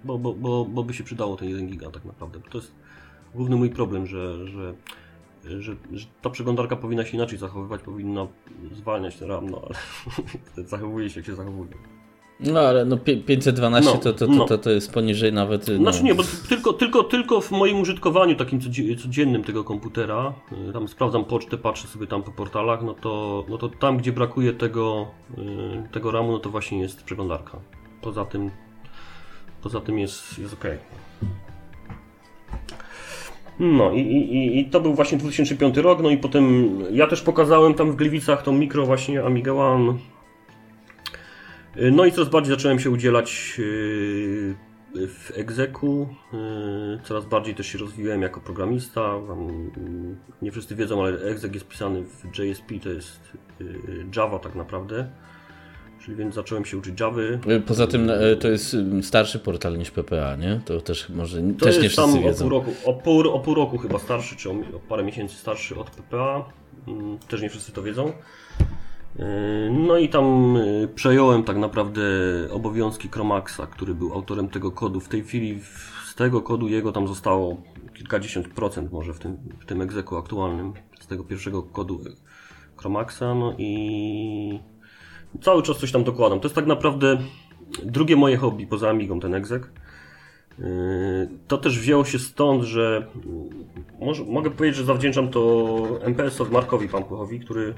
Bo, bo, bo, bo by się przydało ten 1 giga tak naprawdę. To jest główny mój problem, że, że że, że, ta przeglądarka powinna się inaczej zachowywać, powinna zwalniać ten RAM, no ale zachowuje się jak się zachowuje. No ale no 512 no, to, to, to, to, to jest poniżej nawet. No. Znaczy nie, bo tylko, tylko, tylko w moim użytkowaniu takim codziennym tego komputera, y, tam sprawdzam pocztę, patrzę sobie tam po portalach, no to, no to tam gdzie brakuje tego, y, tego RAMu, no to właśnie jest przeglądarka. Poza tym, poza tym jest, jest ok. No i, i, i to był właśnie 2005 rok, no i potem ja też pokazałem tam w Gliwicach tą mikro właśnie Amiga One. No i coraz bardziej zacząłem się udzielać yy, w egzeku. Yy, coraz bardziej też się rozwijałem jako programista. Nie wszyscy wiedzą, ale egzek jest pisany w JSP, to jest yy, Java tak naprawdę. Czyli więc zacząłem się uczyć Java. Poza tym e, to jest mm, starszy portal niż PPA, nie? To też może to też nie wszyscy wiedzą. O pół, roku, o, pół, o pół roku chyba starszy, czy o, o parę miesięcy starszy od PPA. Mm, też nie wszyscy to wiedzą. E, no i tam e, przejąłem tak naprawdę obowiązki Chromaxa, który był autorem tego kodu. W tej chwili z tego kodu jego tam zostało kilkadziesiąt procent może w tym, w tym egzeku aktualnym, z tego pierwszego kodu Chromaxa. No i Cały czas coś tam dokładam. To jest tak naprawdę drugie moje hobby poza Amigą, ten egzek. Yy, to też wzięło się stąd, że może, mogę powiedzieć, że zawdzięczam to MPS-owi Markowi Pampuchowi, który,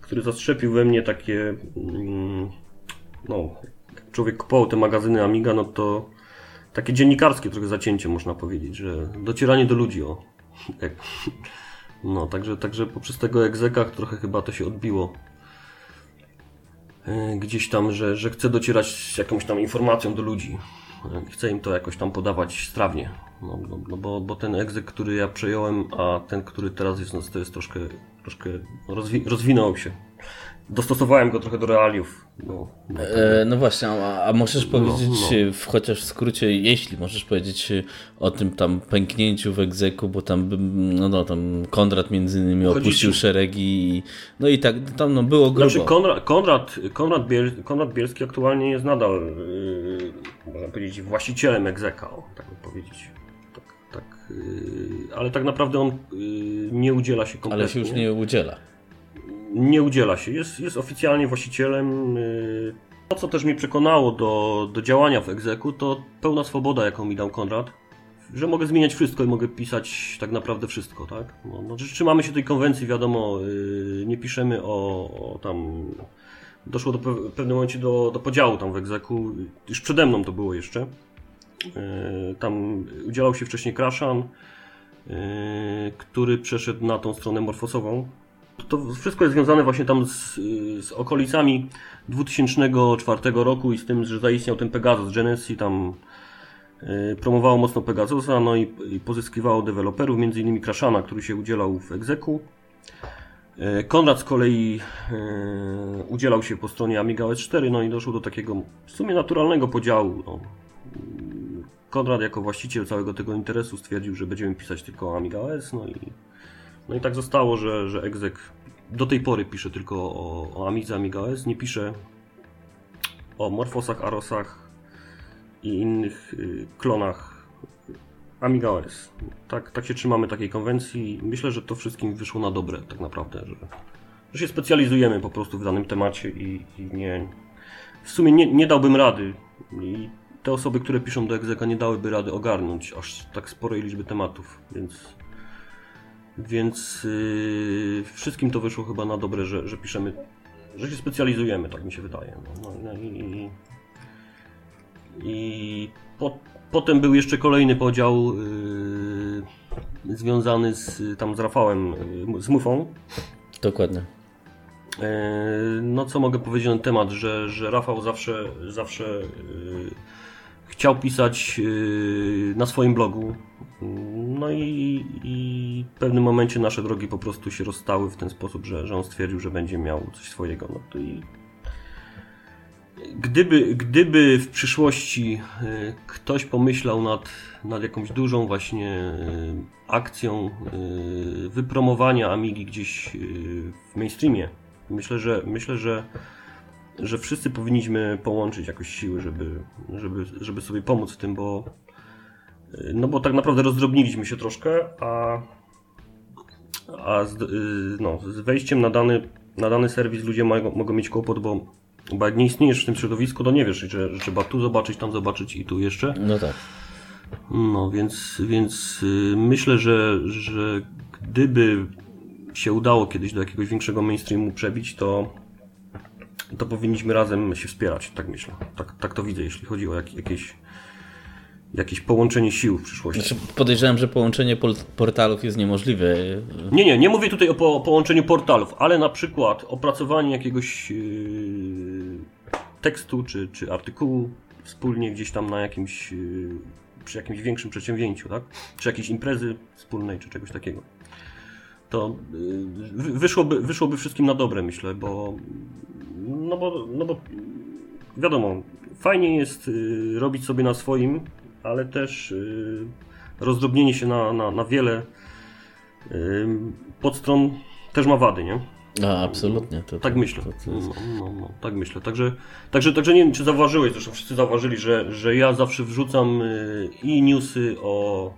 który zastrzepił we mnie takie mm, no, człowiek kupował te magazyny Amiga, no to takie dziennikarskie trochę zacięcie można powiedzieć, że docieranie do ludzi, o. Tak. No, także, także poprzez tego egzeka trochę chyba to się odbiło. E, Gdzieś tam, że, że chcę docierać z jakąś tam informacją do ludzi. E, Chcę im to jakoś tam podawać strawnie. No, no, no bo, bo ten egzek, który ja przejąłem, a ten, który teraz jest, no, to jest troszkę, troszkę rozwi rozwinął się. Dostosowałem go trochę do realiów. No, no, E, no właśnie, a, a możesz powiedzieć, no. e, w, chociaż w skrócie, jeśli możesz powiedzieć e, o tym tam pęknięciu w egzeku, bo tam, no, no tam Konrad między innymi opuścił ci- szeregi i, no i tak, tam no, było grubo. Znaczy Konrad, Konrad, Konrad, Biel, Konrad Bielski aktualnie jest nadal, yy, można powiedzieć, właścicielem egzeka, o, tak by powiedzieć. Yy, ale tak naprawdę on yy, nie udziela się kompletnie. ale się już nie udziela. Nie udziela się. Jest, jest oficjalnie właścicielem. yy. To, co też mnie przekonało do, do działania w egzeku, to pełna swoboda, jaką mi dał Konrad. Że mogę zmieniać wszystko i mogę pisać tak naprawdę wszystko, tak? No, no, trzymamy się tej konwencji, wiadomo, yy, nie piszemy o, o tam. Doszło do pe- w pewnym momencie do, do podziału tam w egzeku. Już przede mną to było jeszcze. Yy, tam udzielał się wcześniej Kraszan, yy, który przeszedł na tą stronę morfosową. To wszystko jest związane właśnie tam z, z okolicami 2004 roku i z tym, że zaistniał ten Pegasus Genesis, tam y, promowało mocno Pegasusa, no i, i pozyskiwało deweloperów, między innymi Kraszana, który się udzielał w egzeku. Y, Konrad z kolei udzielał się po stronie Amiga OS 4, no i doszło do takiego w sumie naturalnego podziału. No. Konrad jako właściciel całego tego interesu stwierdził, że będziemy pisać tylko Amiga OS, no i no i tak zostało, że, że Exec do tej pory pisze tylko o, o Amidze Amiga OS, nie pisze o Morfosach, Arosach i innych y, klonach Amiga OS. Tak, tak się trzymamy takiej konwencji. Myślę, że to wszystkim wyszło na dobre tak naprawdę, że, że się specjalizujemy po prostu w danym temacie i, i nie... W sumie nie, nie dałbym rady i te osoby, które piszą do Execa nie dałyby rady ogarnąć aż tak sporej liczby tematów, więc więc yy, wszystkim to wyszło chyba na dobre, że, że piszemy, że się specjalizujemy, tak mi się wydaje. No, no, i, i, i po, potem był jeszcze kolejny podział yy, związany z, tam z Rafałem, yy, z Mufą. Dokładnie. Yy, No co mogę powiedzieć na ten temat, że, że Rafał zawsze, zawsze yy, chciał pisać yy, na swoim blogu. No i, i w pewnym momencie nasze drogi po prostu się rozstały w ten sposób, że, że on stwierdził, że będzie miał coś swojego. No to i gdyby, gdyby w przyszłości yy, ktoś pomyślał nad, nad jakąś dużą właśnie yy, akcją wypromowania Amigi gdzieś w mainstreamie, myślę, że myślę, że że wszyscy powinniśmy połączyć jakoś siły, żeby, żeby, żeby sobie pomóc w tym, bo no bo tak naprawdę rozdrobniliśmy się troszkę, a, a z, y, no, z wejściem na dany, na dany serwis ludzie mogą, mogą mieć kłopot, bo, bo jak nie istniejesz w tym środowisku, to nie wiesz, że, że trzeba tu zobaczyć, tam zobaczyć i tu jeszcze. No tak. No więc, więc y, myślę, że, że gdyby się udało kiedyś do jakiegoś większego mainstreamu przebić, to, to powinniśmy razem się wspierać, tak myślę. Tak, tak to widzę, jeśli chodzi o jak, jakieś, jakieś połączenie sił w przyszłości. Znaczy, podejrzewam, że połączenie portalów jest niemożliwe. Nie, nie, nie mówię tutaj o po, połączeniu portalów, ale na przykład opracowanie jakiegoś yy, tekstu czy, czy artykułu wspólnie gdzieś tam na jakimś, yy, przy jakimś większym przedsięwzięciu, tak? Czy jakiejś imprezy wspólnej, czy czegoś takiego. To wy- wyszłoby, wyszłoby wszystkim na dobre, myślę, bo no bo, no bo wiadomo, fajnie jest yy, robić sobie na swoim, ale też yy, rozdrobnienie się na, na, na wiele podstron też ma wady, nie? A, absolutnie. To, Tak myślę. To, to jest... No, no, no, tak myślę. Także, także, także nie wiem, czy zauważyłeś, zresztą wszyscy zauważyli, że, że ja zawsze wrzucam y, i newsy o,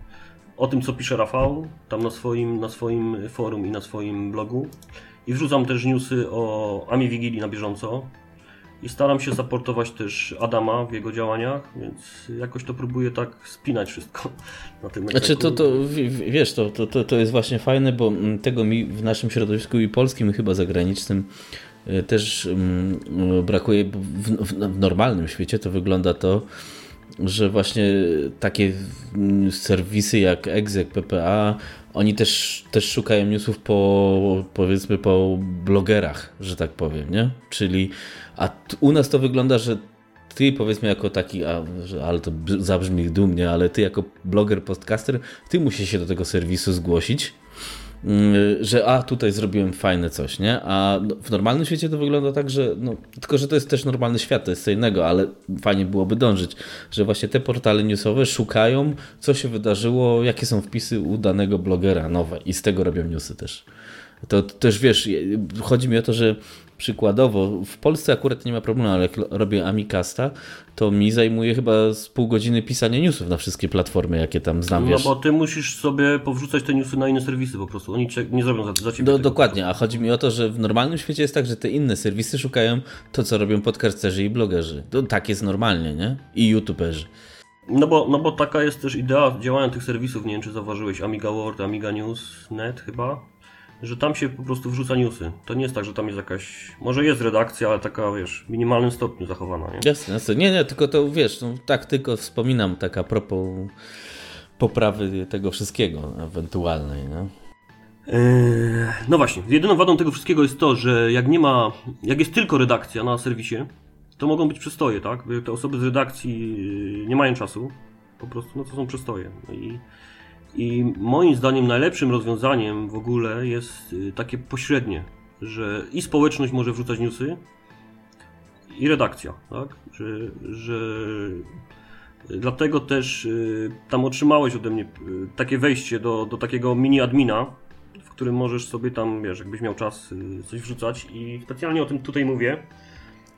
o tym, co pisze Rafał, tam na swoim, na swoim forum i na swoim blogu. I wrzucam też newsy o Ami Wigilii na bieżąco. I staram się zaportować też Adama w jego działaniach, więc jakoś to próbuję tak spinać wszystko na tym Znaczy to, egzeku. to w- wiesz, to, to, to, to jest właśnie fajne, bo mm, tego mi w naszym środowisku i polskim, i chyba zagranicznym y, też mm, y, brakuje. W, w, w normalnym świecie to wygląda to, że właśnie takie serwisy jak Exec, PPA oni też, też szukają newsów po, powiedzmy, po blogerach, że tak powiem, nie? Czyli, a u nas to wygląda, że ty powiedzmy jako taki, a, ale to zabrzmi dumnie, ale ty jako bloger, podcaster, ty musisz się do tego serwisu zgłosić, że a tutaj zrobiłem fajne coś, nie? A no, w normalnym świecie to wygląda tak, że no, tylko, że to jest też normalny świat, to jest co innego, ale fajnie byłoby dążyć, że właśnie te portale newsowe szukają, co się wydarzyło, jakie są wpisy u danego blogera nowe i z tego robią newsy też. To, to też wiesz, chodzi mi o to, że przykładowo, w Polsce akurat nie ma problemu, ale jak robię Amicasta, to mi zajmuje chyba z pół godziny pisanie newsów na wszystkie platformy, jakie tam znam. No wiesz. bo ty musisz sobie powrzucać te newsy na inne serwisy po prostu. Oni nie zrobią za, za ciebie. Do, dokładnie, a chodzi mi o to, że w normalnym świecie jest tak, że te inne serwisy szukają to, co robią podcasterzy i blogerzy. To tak jest normalnie, nie? I youtuberzy. No bo, no bo taka jest też idea działania tych serwisów. Nie wiem, czy zauważyłeś Amiga World, Amiga News, Net chyba że tam się po prostu wrzuca newsy. To nie jest tak, że tam jest jakaś, może jest redakcja, ale taka, wiesz, w minimalnym stopniu zachowana, nie? Jasne, jasne. Nie, nie, tylko to, wiesz, no, tak tylko wspominam, taka propos poprawy tego wszystkiego ewentualnej? Eee, no właśnie, jedyną wadą tego wszystkiego jest to, że jak nie ma, jak jest tylko redakcja na serwisie, to mogą być przystoje, tak? Te osoby z redakcji nie mają czasu, po prostu, no to są przystoje. No i i moim zdaniem najlepszym rozwiązaniem w ogóle jest y, takie pośrednie, że i społeczność może wrzucać newsy, i redakcja, tak? Że, że dlatego też y, tam otrzymałeś ode mnie y, takie wejście do, do takiego mini admina, w którym możesz sobie tam, wiesz, jakbyś miał czas coś wrzucać i specjalnie o tym tutaj mówię,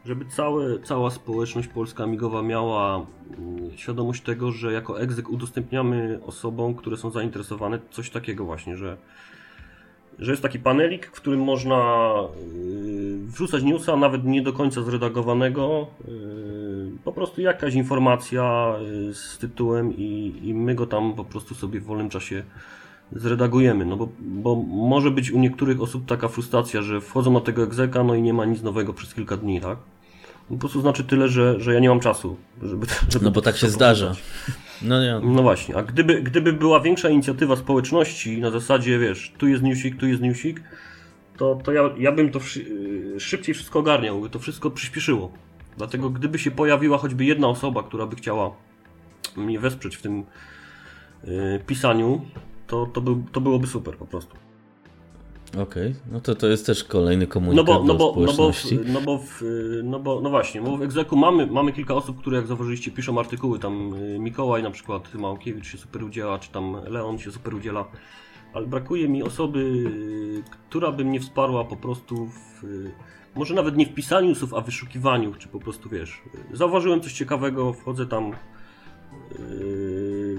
żeby całe, cała społeczność polska migowa miała mm, świadomość tego, że jako egzek udostępniamy osobom, które są zainteresowane coś takiego właśnie, że, że jest taki panelik, w którym można y, wrzucać newsa, nawet nie do końca zredagowanego, y, po prostu jakaś informacja y, z tytułem i, i my go tam po prostu sobie w wolnym czasie zredagujemy, no bo, bo może być u niektórych osób taka frustracja, że wchodzą na tego egzeka, no i nie ma nic nowego przez kilka dni, tak? Po prostu znaczy tyle, że, że ja nie mam czasu, żeby. żeby no bo tak się zdarza. No, nie. no właśnie, a gdyby, gdyby była większa inicjatywa społeczności na zasadzie, wiesz, tu jest newsik, tu jest newsik, to, to ja, ja bym to szybciej wszystko ogarniał, by to wszystko przyspieszyło. Dlatego gdyby się pojawiła choćby jedna osoba, która by chciała mnie wesprzeć w tym yy, pisaniu, to, to, był, to byłoby super po prostu. Okej, okay. no to to jest też kolejny komunikat no bo, no bo, no bo, w, no bo, w, no bo, no właśnie, bo w Egzeku mamy, mamy kilka osób, które jak zauważyliście piszą artykuły, tam y, Mikołaj na przykład, Małkiewicz się super udziela, czy tam Leon się super udziela, ale brakuje mi osoby, y, która by mnie wsparła po prostu w, może nawet nie w pisaniu newsów, a w wyszukiwaniu, czy po prostu wiesz, zauważyłem coś ciekawego, wchodzę tam y,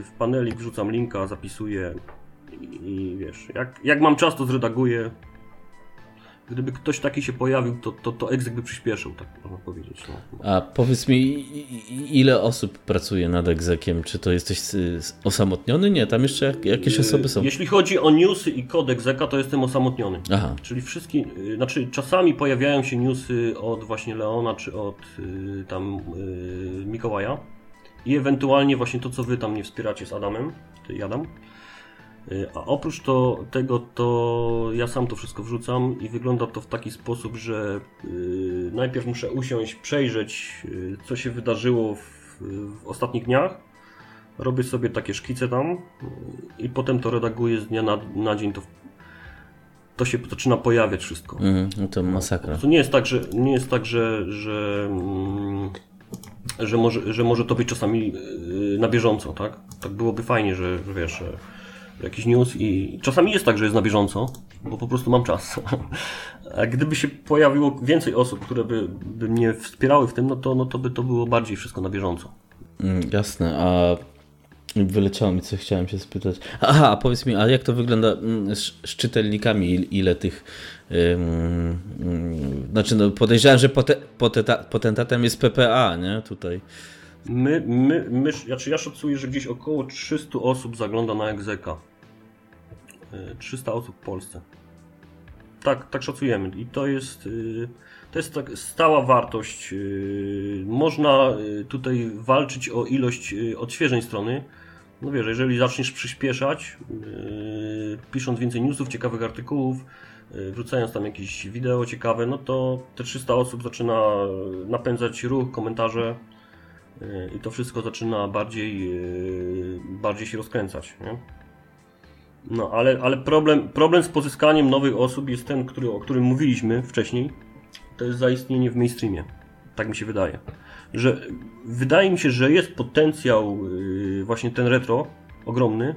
w panelik, wrzucam linka, zapisuję, i, wiesz, jak, jak mam czas, to zredaguję. Gdyby ktoś taki się pojawił, to, to, to egzek by przyspieszył, tak można powiedzieć. No. A powiedz mi, ile osób pracuje nad egzekiem? Czy to jesteś osamotniony? Nie, tam jeszcze jakieś osoby są. Jeśli chodzi o newsy i kod egzeka, to jestem osamotniony. Aha. Czyli wszystkie, y, znaczy czasami pojawiają się newsy od właśnie Leona, czy od y, tam y, Mikołaja. I ewentualnie właśnie to, co wy tam nie wspieracie z Adamem, ty Adam. Y, a oprócz to, tego, to ja sam to wszystko wrzucam i wygląda to w taki sposób, że yy, najpierw muszę usiąść, przejrzeć, yy, co się wydarzyło w, w, ostatnich dniach. Robię sobie takie szkice tam yy, i potem to redaguję z dnia na, na dzień. To, to się zaczyna pojawiać wszystko. Mm, no to masakra. To nie jest tak, że, nie jest tak, że, że, mm, że, może, że może to być czasami y, na bieżąco, tak? Tak byłoby fajnie, że, że wiesz, jakiś news i czasami jest tak, że jest na bieżąco, bo po prostu mam czas. A gdyby się pojawiło więcej osób, które by, by mnie wspierały w tym, no to, no to by to było bardziej wszystko na bieżąco. Mm, jasne, a wyleciało mi co chciałem się spytać. Aha, a powiedz mi, a jak to wygląda mm, z, z czytelnikami, ile tych um, znaczy no podejrzewam, że pote, poteta, potentatem jest PPA, nie? Tutaj. My, my, my, znaczy ja szacuję, że gdzieś około 300 osób zagląda na egzeka. 300 e, osób w Polsce. Tak, tak szacujemy. I to jest, e, to jest tak stała wartość. E, można tutaj walczyć o ilość odświeżeń strony. No wiesz, jeżeli zaczniesz przyspieszać, pisząc więcej newsów, ciekawych artykułów, wrzucając tam jakieś wideo ciekawe, no to te 300 osób zaczyna napędzać ruch, komentarze i to wszystko zaczyna bardziej, bardziej się rozkręcać. Nie? No, ale, ale problem, problem z pozyskaniem nowych osób jest ten, który, o którym mówiliśmy wcześniej. To jest zaistnienie w mainstreamie. Tak mi się wydaje. Że wydaje mi się, że jest potencjał yy, właśnie ten retro ogromny,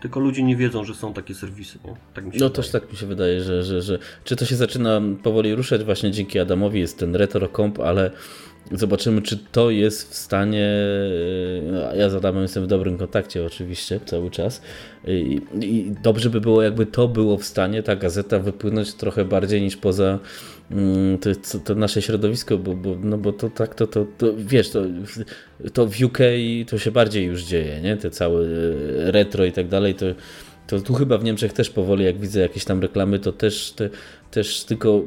tylko ludzie nie wiedzą, że są takie serwisy. Nie? Tak mi się No wydaje. też tak mi się wydaje, że, że, że czy to się zaczyna powoli ruszać właśnie dzięki Adamowi, jest ten retro comp, ale zobaczymy, czy to jest w stanie. no, Ja z Adamem jestem w dobrym kontakcie oczywiście cały czas. I, I dobrze by było, jakby to było w stanie, ta gazeta wypłynąć trochę bardziej niż poza mm, to, to, to nasze środowisko, bo, bo, no bo to tak, to, to, to wiesz, to, to w UK to się bardziej już dzieje, nie? Te całe e, retro i tak dalej, to to tu chyba w Niemczech też powoli, jak widzę jakieś tam reklamy, to też, te, też tylko.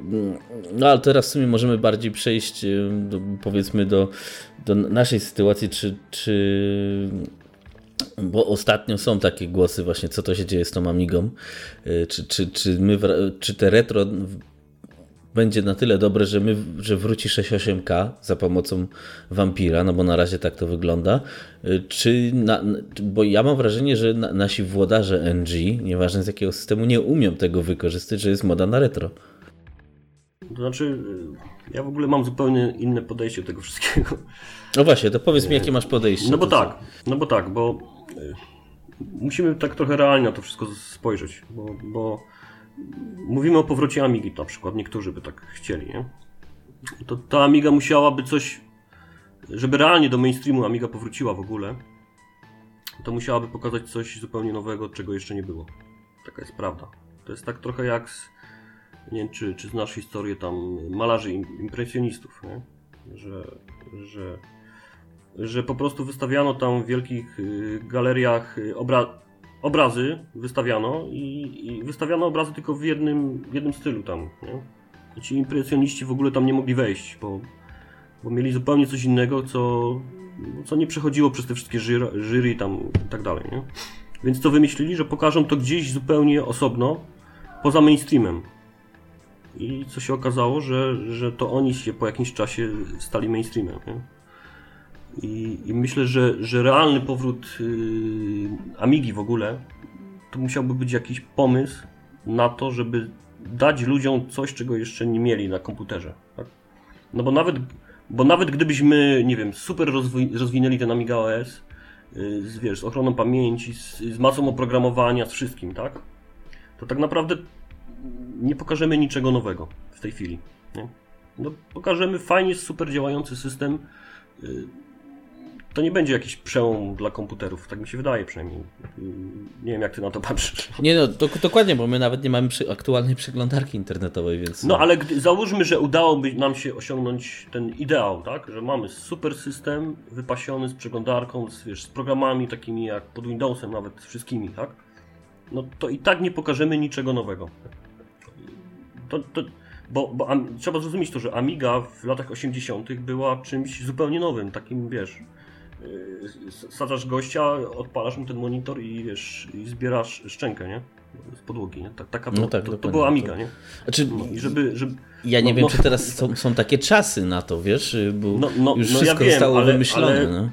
No ale teraz w sumie możemy bardziej przejść, y, do, powiedzmy, do, do naszej sytuacji, czy, czy. Bo ostatnio są takie głosy, właśnie, co to się dzieje z tą Amigą. Y, Czy, czy, czy, my, czy te retro będzie na tyle dobre, że, my, że wróci 6.8K za pomocą Vampira, no bo na razie tak to wygląda. Y, Czy na, bo ja mam wrażenie, że na, nasi włodarze NG, nieważne z jakiego systemu, nie umią tego wykorzystać, że jest moda na retro. To znaczy, yy, ja w ogóle mam zupełnie inne podejście do tego wszystkiego. No właśnie, to powiedz mi, jakie masz podejście. No bo co? tak, no bo tak, bo y, musimy tak trochę realnie na to wszystko spojrzeć, bo, bo mówimy o powrocie Amigi na przykład, niektórzy by tak chcieli, nie? To ta Amiga musiałaby coś, żeby realnie do mainstreamu Amiga powróciła w ogóle, to musiałaby pokazać coś zupełnie nowego, czego jeszcze nie było. Taka jest prawda. To jest tak trochę jak z, nie wiem, czy, czy znasz historię tam malarzy im- impresjonistów, nie? Że, że że po prostu wystawiano tam w wielkich y, galeriach y, obra obrazy, wystawiano i, i wystawiano obrazy tylko w jednym, w jednym stylu tam. Nie? Ci impresjoniści w ogóle tam nie mogli wejść, bo, bo mieli zupełnie coś innego, co, co nie przechodziło przez te wszystkie jury, jury tam i tak dalej. Nie? Więc to wymyślili, że pokażą to gdzieś zupełnie osobno, poza mainstreamem. I co się okazało, że, że to oni się po jakimś czasie stali mainstreamem. Nie? I, I myślę, że, że realny powrót yy, Amigi w ogóle to musiałby być jakiś pomysł na to, żeby dać ludziom coś, czego jeszcze nie mieli na komputerze. Tak? No bo nawet, bo nawet gdybyśmy, nie wiem, super rozwi rozwinęli ten Amiga OS, yy, z, wiesz, z ochroną pamięci, z, z masą oprogramowania, z wszystkim, tak? To tak naprawdę nie pokażemy niczego nowego w tej chwili. No, pokażemy fajnie, super działający system. To nie będzie jakiś przełom dla komputerów, tak mi się wydaje przynajmniej. Nie wiem, jak ty na to patrzysz. Nie no, do, dokładnie, bo my nawet nie mamy przy, aktualnej przeglądarki internetowej, więc... No ale gdy, załóżmy, że udałoby nam się osiągnąć ten ideał, tak? Że mamy super system wypasiony z przeglądarką, z, wiesz, z programami takimi jak pod Windowsem, nawet z wszystkimi, tak? No to i tak nie pokażemy niczego nowego. To, to, bo bo Am- trzeba zrozumieć to, że Amiga w latach 80. była czymś zupełnie nowym, takim wiesz. Sadzasz gościa, odpalasz mu ten monitor i wiesz, i zbierasz szczękę, nie? Z podłogi, nie? Tak, taka No była, tak, to, to była Amiga, to- nie? Znaczy, No, I żeby, żeby, ja nie no, wiem, no, czy teraz są, są takie czasy na to, wiesz, bo No, no, już no ja wszystko wiem, zostało ale- wymyślone. ale- No.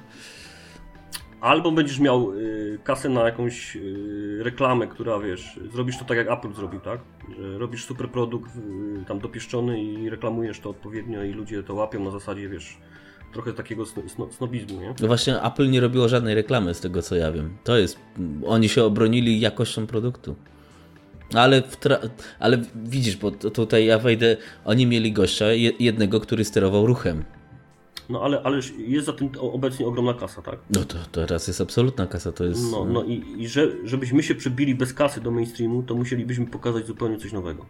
Albo będziesz miał y, kasę na jakąś y, reklamę, która wiesz, zrobisz to tak jak Apple zrobił, tak? Że robisz super produkt y, tam dopieszczony i reklamujesz to odpowiednio i ludzie to łapią na zasadzie, wiesz, trochę takiego sno, sno, snobizmu, nie? No właśnie Apple nie robiło żadnej reklamy z tego co ja wiem. To jest, oni się obronili jakością produktu. Ale, ale widzisz, bo tutaj ja wejdę, oni mieli gościa je- jednego, który sterował ruchem. No ale, ale jest za tym obecnie ogromna kasa, tak? No to teraz jest absolutna kasa, to jest... No, no i, i że, żebyśmy się przebili bez kasy do mainstreamu, to musielibyśmy pokazać zupełnie coś nowego.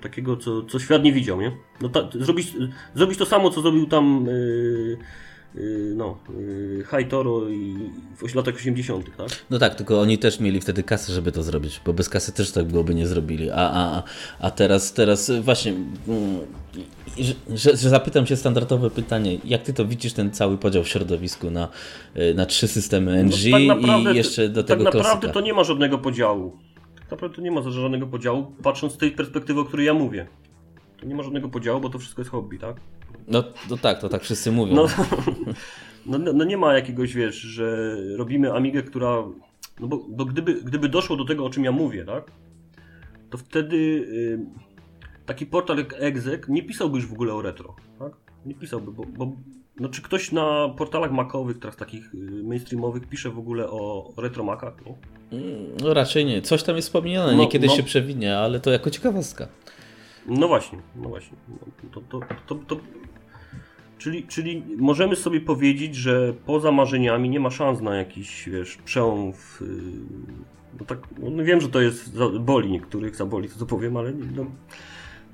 Takiego, co, co świat nie widział, nie? No ta, zrobić, zrobić to samo, co zrobił tam yy, no, y, High Toro i w latach 80., tak? No tak, tylko oni też mieli wtedy kasę, żeby to zrobić, bo bez kasy też tak byłoby nie zrobili. A, a, a teraz, teraz właśnie, mm, że, że zapytam się standardowe pytanie, jak ty to widzisz ten cały podział w środowisku na, na trzy systemy NG no, tak i jeszcze do tego Tak naprawdę klasyka. to nie ma żadnego podziału. Tak naprawdę nie ma żadnego podziału, patrząc z tej perspektywy, o której ja mówię. To nie ma żadnego podziału, bo to wszystko jest hobby, tak? No, no tak, to tak wszyscy mówią. No, no, no, nie ma jakiegoś, wiesz, że robimy Amigę, która... No bo, bo gdyby, gdyby doszło do tego, o czym ja mówię, tak? To wtedy y, taki portal jak Exec nie pisałby już w ogóle o retro, tak? Nie pisałby, bo, bo no czy ktoś na portalach makowych, teraz takich y, mainstreamowych, pisze w ogóle o retro makach, nie? No raczej nie. Coś tam jest wspomniane, no, niekiedy no. się przewinie, ale to jako ciekawostka. No właśnie, no właśnie. To, to, to, to, Czyli, czyli możemy sobie powiedzieć, że poza marzeniami nie ma szans na jakiś, wiesz, przełom w, no tak, no wiem, że to jest, boli niektórych, zaboli to co powiem, ale no,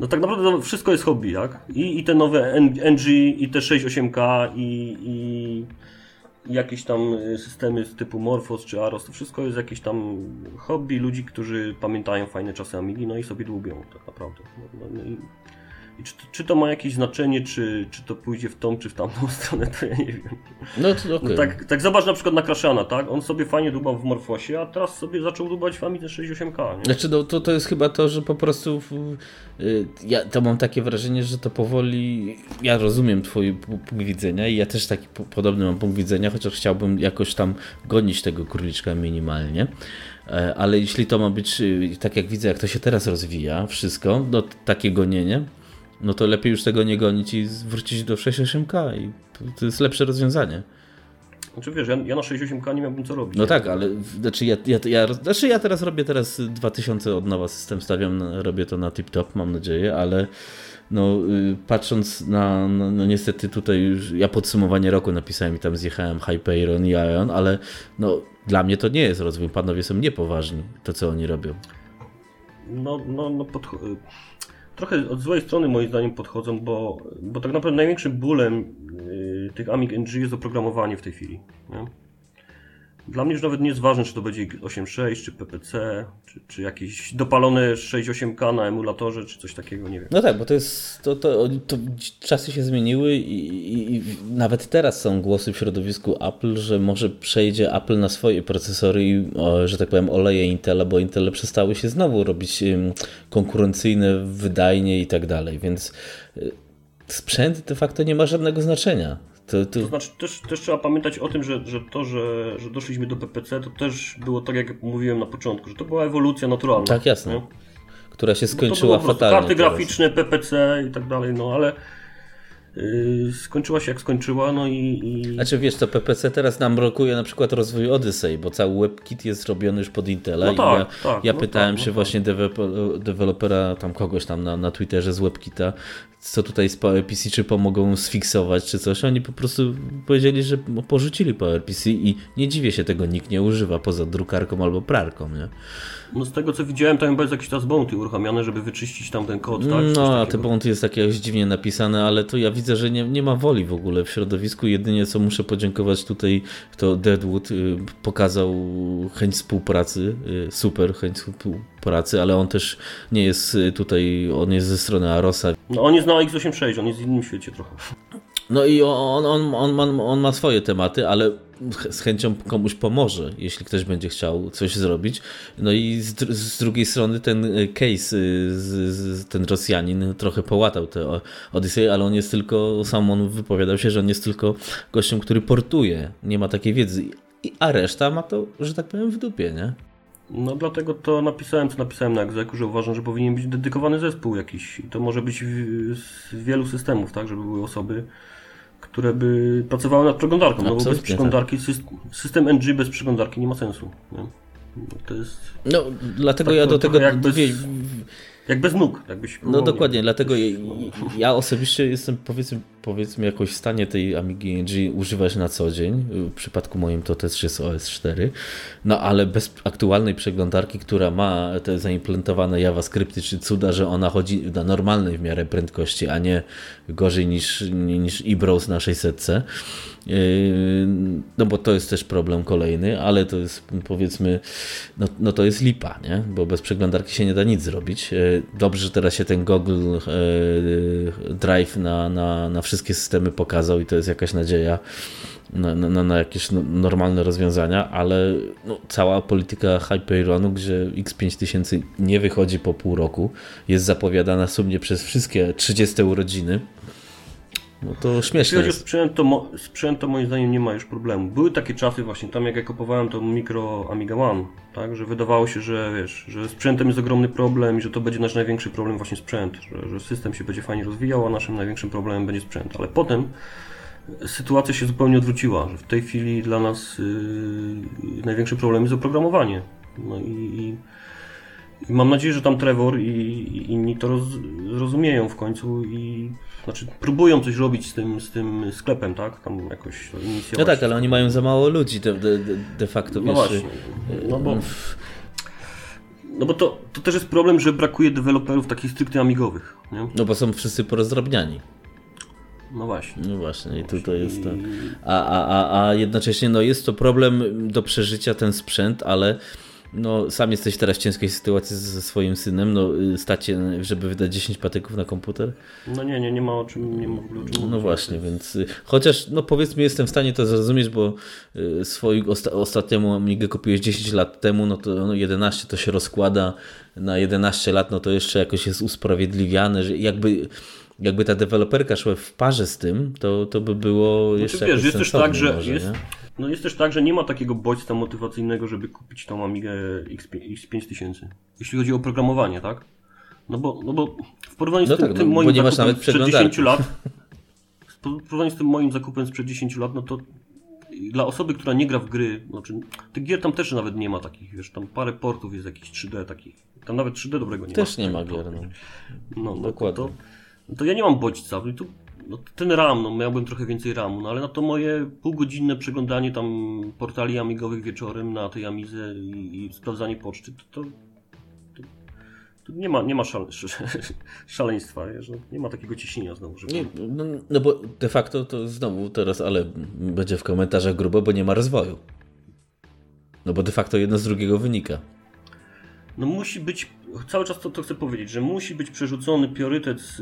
no tak naprawdę wszystko jest hobby, tak? I, i te nowe NG, i te 6.8K, i, i jakieś tam systemy z typu Morphos czy Aros, to wszystko jest jakieś tam hobby ludzi, którzy pamiętają fajne czasy Amigi, no i sobie dłubią tak naprawdę. No, no, i, i czy, czy, to ma jakieś znaczenie, czy, czy to pójdzie w tą, czy w tamtą stronę, to ja nie wiem. No, to okay. no tak, tak zobacz na przykład na Kraszana, tak? On sobie fajnie dubał w Morfosie, a teraz sobie zaczął dubać w Amidze 68K. Nie? Znaczy, no, to, to jest chyba to, że po prostu y, ja to mam takie wrażenie, że to powoli, ja rozumiem twój punkt widzenia i ja też taki podobny mam punkt widzenia, chociaż chciałbym jakoś tam gonić tego króliczka minimalnie. E, ale jeśli to ma być, y, tak jak widzę, jak to się teraz rozwija, wszystko, no takie gonienie, no to lepiej już tego nie gonić i wrócić do 68K i to jest lepsze rozwiązanie. Znaczy wiesz, ja, ja na 68K nie miałbym co robić. No tak, ale znaczy ja, ja, ja, znaczy ja teraz robię teraz 2000 od nowa system, stawiam, robię to na tip-top, mam nadzieję, ale no, y, patrząc na, no, no, niestety tutaj już, ja podsumowanie roku napisałem i tam zjechałem Hyperion i Ion, ale no dla mnie to nie jest rozwój, panowie są niepoważni, to co oni robią. No, no, no pod trochę od złej strony moim zdaniem podchodzą, bo, bo tak naprawdę największym bólem yy, tych Amig NG jest oprogramowanie w tej chwili. Nie? Dla mnie już nawet nie jest ważne, czy to będzie 8.6, czy PPC, czy, czy jakieś dopalone 6.8K na emulatorze, czy coś takiego, nie wiem. No tak, bo to jest, to, to, to czasy się zmieniły i, i, i, nawet teraz są głosy w środowisku Apple, że może przejdzie Apple na swoje procesory i, że tak powiem, oleje Intela, bo Intele przestały się znowu robić konkurencyjne, wydajnie i tak dalej, więc y, sprzęt de facto nie ma żadnego znaczenia. To, to... to znaczy też, też trzeba pamiętać o tym, że, że to, że, że doszliśmy do PPC, to też było tak, jak mówiłem na początku, że to była ewolucja naturalna. Tak, jasne. Nie? Która się skończyła no to fatalnie. Karty teraz. graficzne, PPC i tak dalej, no ale Yy, skończyła się jak skończyła, no i, i... Znaczy wiesz, to PPC teraz nam blokuje na przykład rozwój Odyssey, bo cały WebKit jest robiony już pod Intela no tak, ja, tak, ja no pytałem tak, się no właśnie tak. dewelopera, tam kogoś tam na, na Twitterze z WebKita, co tutaj z PowerPC, czy pomogą sfiksować, czy coś. Oni po prostu powiedzieli, że porzucili PowerPC i nie dziwię się, tego nikt nie używa poza drukarką albo prarką, nie? No z tego co widziałem, tam chyba jest jakiś czas bounty uruchamiane, żeby wyczyścić tam ten kod, tak? No, a te bounty jest takie dziwnie napisane, ale to ja widzę, że nie, nie ma woli w ogóle w środowisku. Jedynie co muszę podziękować tutaj, to Deadwood y, pokazał chęć współpracy, y, super chęć współpracy, ale on też nie jest y, tutaj, on jest ze strony Arosa. No on jest na X86, on jest w innym świecie trochę. No i on, on, on, ma, on ma swoje tematy, ale z chęcią komuś pomoże, jeśli ktoś będzie chciał coś zrobić. No i z, z drugiej strony ten case, z, z, ten Rosjanin trochę połatał te Odyssey, ale on jest tylko, sam on wypowiadał się, że on jest tylko gościem, który portuje, nie ma takiej wiedzy, a reszta ma to, że tak powiem, w dupie, nie? No dlatego to napisałem, co napisałem na egzeku, że uważam, że powinien być dedykowany zespół jakiś. I to może być z wielu systemów, tak, żeby były osoby, które by pracowały nad przeglądarką. No bo bez przeglądarki, tak. system NG bez przeglądarki nie ma sensu. Nie? No, to jest. No, dlatego tak, ja do tego. Jak bez, jak bez nóg, jakbyś. No dokładnie, dlatego ja, ja osobiście jestem powiedzmy powiedzmy jakoś w stanie tej Amigi NG używać na co dzień. W przypadku moim to też jest OS 4. No ale bez aktualnej przeglądarki, która ma te zaimplementowane JavaScripty czy cuda, że ona chodzi na normalnej w miarę prędkości, a nie gorzej niż, niż eBrowse na 600. Yy, no bo to jest też problem kolejny, ale to jest powiedzmy, no, no to jest lipa, nie? bo bez przeglądarki się nie da nic zrobić. Yy, dobrze, że teraz się ten Google yy, Drive na, na, na wszystkie systemy pokazał i to jest jakaś nadzieja na, na, na jakieś no, normalne rozwiązania, ale no, cała polityka Hyperionu, gdzie X5000 nie wychodzi po pół roku, jest zapowiadana sumnie przez wszystkie 30 urodziny, no to śmieszne Jeśli chodzi o sprzęt to, sprzęt, to moim zdaniem nie ma już problemu. Były takie czasy właśnie, tam jak ja kupowałem to mikro Amiga One, tak, że wydawało się, że wiesz, że sprzętem jest ogromny problem i że to będzie nasz największy problem właśnie sprzęt, że, że system się będzie fajnie rozwijał, a naszym największym problemem będzie sprzęt. Ale potem sytuacja się zupełnie odwróciła, że w tej chwili dla nas yy, największy problem jest oprogramowanie. No i, i, i mam nadzieję, że tam Trevor i, i inni to roz, zrozumieją w końcu i znaczy, próbują coś robić z tym, z tym sklepem, tak? Tam jakoś inicjować. No tak, ale oni mają za mało ludzi de, de, de facto, no wiesz. Właśnie. No bo, no bo to, to też jest problem, że brakuje deweloperów takich stricte amigowych, nie? No bo są wszyscy porozdrabniani. No właśnie. No właśnie, i tutaj jest to. A, a, a, a jednocześnie no jest to problem do przeżycia ten sprzęt, ale no, sam jesteś teraz w ciężkiej sytuacji ze swoim synem, no, y, stacie, żeby wydać 10 patyków na komputer? No nie, nie, nie ma o czym, nie ma w ogóle o czym No właśnie, więc y, chociaż, no powiedzmy, jestem w stanie to zrozumieć, bo y, swoim osta ostatniemu Amigę kupiłeś 10 lat temu, no to no 11 to się rozkłada na 11 lat, no to jeszcze jakoś jest usprawiedliwiane, że jakby jakby ta deweloperka szła w parze z tym, to, to by było znaczy, jeszcze wiesz, jest też tak, że może, jest, no jest też tak, że nie ma takiego bodźca motywacyjnego, żeby kupić tą Amigę X5000. Jeśli chodzi o programowanie, tak? No bo, no bo w porównaniu z no tym, tak, tym no, moim zakupem sprzed 10 lat, w porównaniu z tym moim zakupem sprzed 10 lat, no to dla osoby, która nie gra w gry, znaczy tych gier tam też nawet nie ma takich, wiesz, tam parę portów jest jakichś 3D takich. Tam nawet 3D dobrego nie też ma. Też nie ma gier, no. no, no Dokładnie. To, no to ja nie mam bodźca. Tu, no, ten RAM, no miałbym trochę więcej RAMu, no ale na to moje półgodzinne przeglądanie tam portali amigowych wieczorem na tej Amidze i, i sprawdzanie poczty, to, to, to, to, nie ma, nie ma szale, szaleństwa, wiesz, no, nie ma takiego ciśnienia znowu. Żeby... Nie, no, no bo de facto to znowu teraz, ale będzie w komentarzach grubo, bo nie ma rozwoju. No bo de facto jedno z drugiego wynika no musi być, cały czas to, to chcę powiedzieć, że musi być przerzucony priorytet z,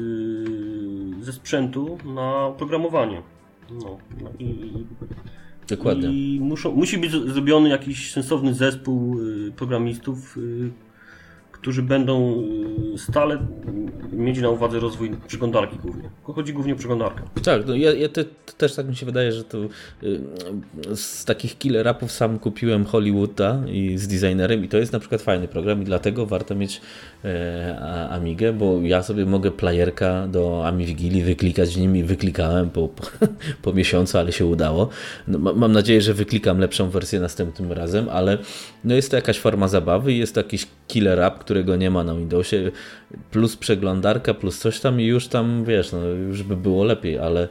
ze sprzętu na programowanie. No, no i, Dokładnie. I muszą, musi być zrobiony jakiś sensowny zespół y, programistów, y, którzy będą y, stale mieć na uwadze rozwój przeglądarki głównie. Chodzi głównie o przeglądarkę. Tak, no ja, ja te, też tak mi się wydaje, że to y, z takich killer appów sam kupiłem Hollywooda i z designerem i to jest na przykład fajny program i dlatego warto mieć Amigę, bo ja sobie mogę playerka do Amigili wyklikać w nim i wyklikałem po, po, po miesiącu, ale się udało. No, mam nadzieję, że wyklikam lepszą wersję następnym razem, ale no jest to jakaś forma zabawy i jest to jakiś killer app, którego nie ma na Windowsie, plus przeglądarka, plus coś tam i już tam, wiesz, no, już by było lepiej, ale,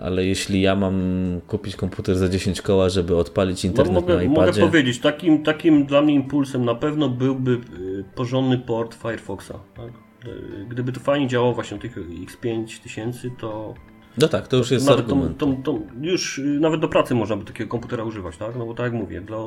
ale jeśli ja mam kupić komputer za 10 koła, żeby odpalić internet no, mogę, na iPadzie... Mogę powiedzieć, takim, takim dla mnie impulsem na pewno byłby y, porządny port Firefoxa. Tak? Y, gdyby to fajnie działało właśnie tych X5 tysięcy, to... No tak, to już jest nawet argument. To, to, to już y, nawet do pracy można by takiego komputera używać, tak? No bo tak jak mówię, dla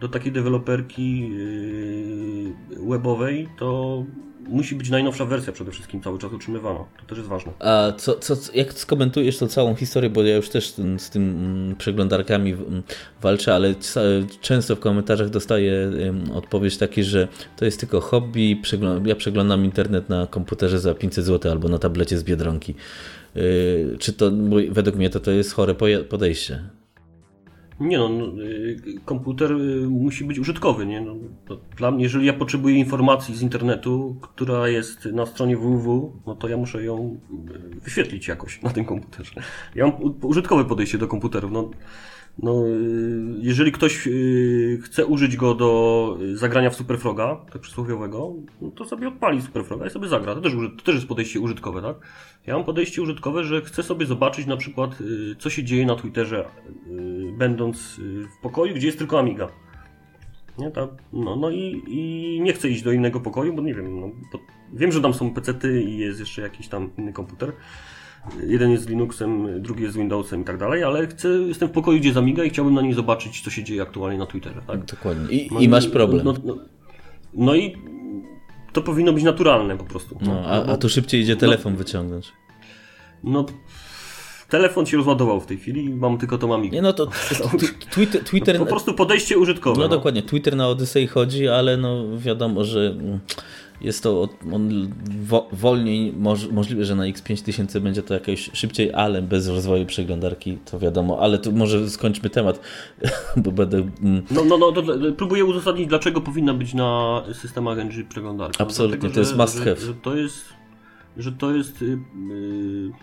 do takiej deweloperki yy, webowej, to musi być najnowsza wersja przede wszystkim cały czas utrzymywana. To też jest ważne. A co, co, jak skomentujesz tą całą historię, bo ja już też z tym mm, przeglądarkami mm, walczę, ale często w komentarzach dostaję odpowiedź taki, że to jest tylko hobby, ja przeglądam internet na komputerze za 500 zł albo na tablecie z Biedronki. Yy, czy to, według mnie to, to jest chore podejście? Nie no, no y, komputer y, musi być użytkowy, nie? No, dla mnie, jeżeli ja potrzebuję informacji z internetu, która jest na stronie www, no to ja muszę ją y, wyświetlić jakoś na tym komputerze. Ja mam użytkowe podejście do komputerów. No, no, y, jeżeli ktoś y, chce użyć go do zagrania w Superfroga, tak przysłowiowego, no to sobie odpali Superfroga i sobie zagra. To też, to też jest podejście użytkowe, tak? Ja mam podejście użytkowe, że chcę sobie zobaczyć na przykład, y, co się dzieje na Twitterze, będąc w pokoju, gdzie jest tylko Amiga. Nie, tak? No, no i, i nie chcę iść do innego pokoju, bo nie wiem, no, wiem, że tam są pecety i jest jeszcze jakiś tam inny komputer. Jeden jest z Linuxem, drugi jest z Windowsem i tak dalej, ale chcę, jestem w pokoju, gdzie zamiga i chciałbym na niej zobaczyć, co się dzieje aktualnie na Twitterze. Tak? Dokładnie. I, no i masz problem. No, no, no, i to powinno być naturalne po prostu. No, a, a tu szybciej idzie telefon no, wyciągnąć. No, telefon się rozładował w tej chwili mam tylko to mamigę. Nie, no to Twitter... Twitter po prostu podejście użytkowe. No, no, dokładnie, Twitter na Odyssey chodzi, ale no wiadomo, że jest to on wolniej, możliwe, że na X5000 będzie to jakieś szybciej, ale bez rozwoju przeglądarki, to wiadomo, ale tu może skończmy temat, bo będę... Mm, no, no, no, próbuję uzasadnić, dlaczego powinna być na systemach NG przeglądarka. Absolutnie, Dlatego, to jest must have. Że, że to jest że to jest. Yy,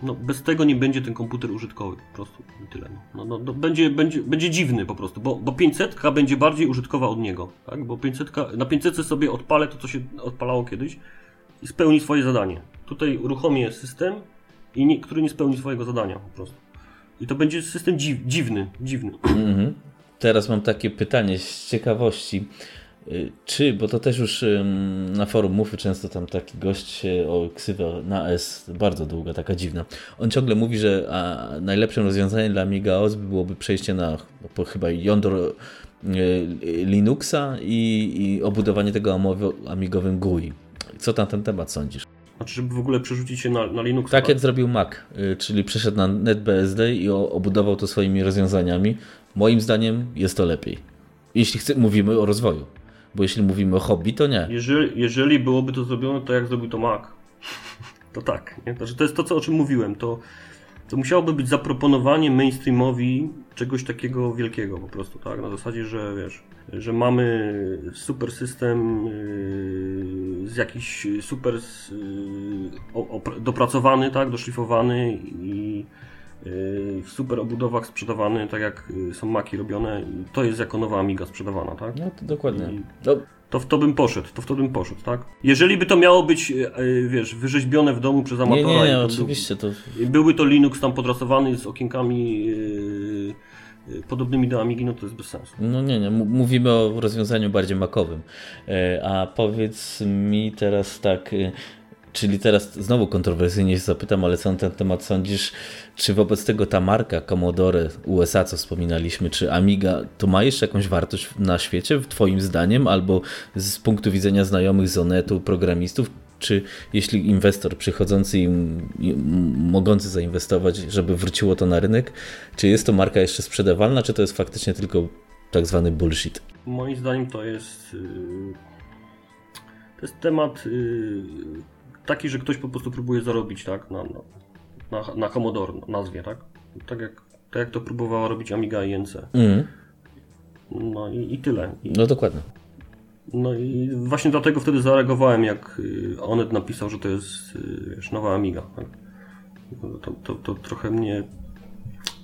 no, bez tego nie będzie ten komputer użytkowy, po prostu tyle. No, no, no, będzie, będzie, będzie dziwny po prostu, bo, bo 500 będzie bardziej użytkowa od niego, tak? Bo 500, na 500 sobie odpalę to, co się odpalało kiedyś i spełni swoje zadanie. Tutaj uruchomię system, i nie, który nie spełni swojego zadania po prostu. I to będzie system dziw, dziwny, dziwny. -hmm. Teraz mam takie pytanie z ciekawości. Y, czy, bo to też już na forum Mufy często tam taki gość o ksywę na S, bardzo długa, taka dziwna. On ciągle mówi, że najlepszym rozwiązaniem dla Amiga OS byłoby przejście na chyba jądro y, Linuxa i, i obudowanie tego amigowym GUI. Co tam ten temat sądzisz? Znaczy, żeby w ogóle przerzucić się na, na Linux. Tak jak zrobił Mac, y, czyli przeszedł na NetBSD i obudował to swoimi rozwiązaniami. Moim zdaniem jest to lepiej. Jeśli chce, mówimy o rozwoju. Bo jeśli mówimy o hobby, to nie. Jeżeli, jeżeli byłoby to zrobione, to jak zrobił to Mac, to tak. Nie? To, to jest to, co, o czym mówiłem. To, to musiałoby być zaproponowanie mainstreamowi czegoś takiego wielkiego po prostu, tak? Na zasadzie, że wiesz, że mamy super system yy, z jakiś super yy, dopracowany, tak? Doszlifowany i w super obudowach sprzedawany, tak jak y, są maki robione to jest jako nowa Amiga sprzedawana, tak? No to dokładnie. No. To w to bym poszedł, to w to bym poszedł, tak? Jeżeli by to miało być, y, y, wiesz, wyrzeźbione w domu przez amatora... Nie, nie, nie oczywiście to... Byłby to Linux tam podrasowany z okienkami... Podobnymi do Amigi, no to jest bez sensu. No nie, nie, mówimy o rozwiązaniu bardziej makowym. E, a powiedz mi teraz tak, Czyli teraz znowu kontrowersyjnie się zapytam, ale co na ten temat sądzisz? Czy wobec tego ta marka Commodore USA, co wspominaliśmy, czy Amiga, to ma jeszcze jakąś wartość na świecie, Twoim zdaniem, albo z punktu widzenia znajomych z Onetu, programistów? Czy jeśli inwestor przychodzący i mogący zainwestować, żeby wróciło to na rynek, czy jest to marka jeszcze sprzedawalna, czy to jest faktycznie tylko tak zwany bullshit? Moim zdaniem to jest. Y, to jest temat y, taki, że ktoś po prostu próbuje zarobić, tak, na, na, na Commodore nazwie, tak? Tak jak, tak jak to próbowała robić Amiga i NC. Mm. No i, i tyle. I, no dokładnie. No i właśnie dlatego wtedy zareagowałem, jak y, Onet napisał, że to jest y, wiesz, nowa Amiga. Tak? To, to, to trochę mnie.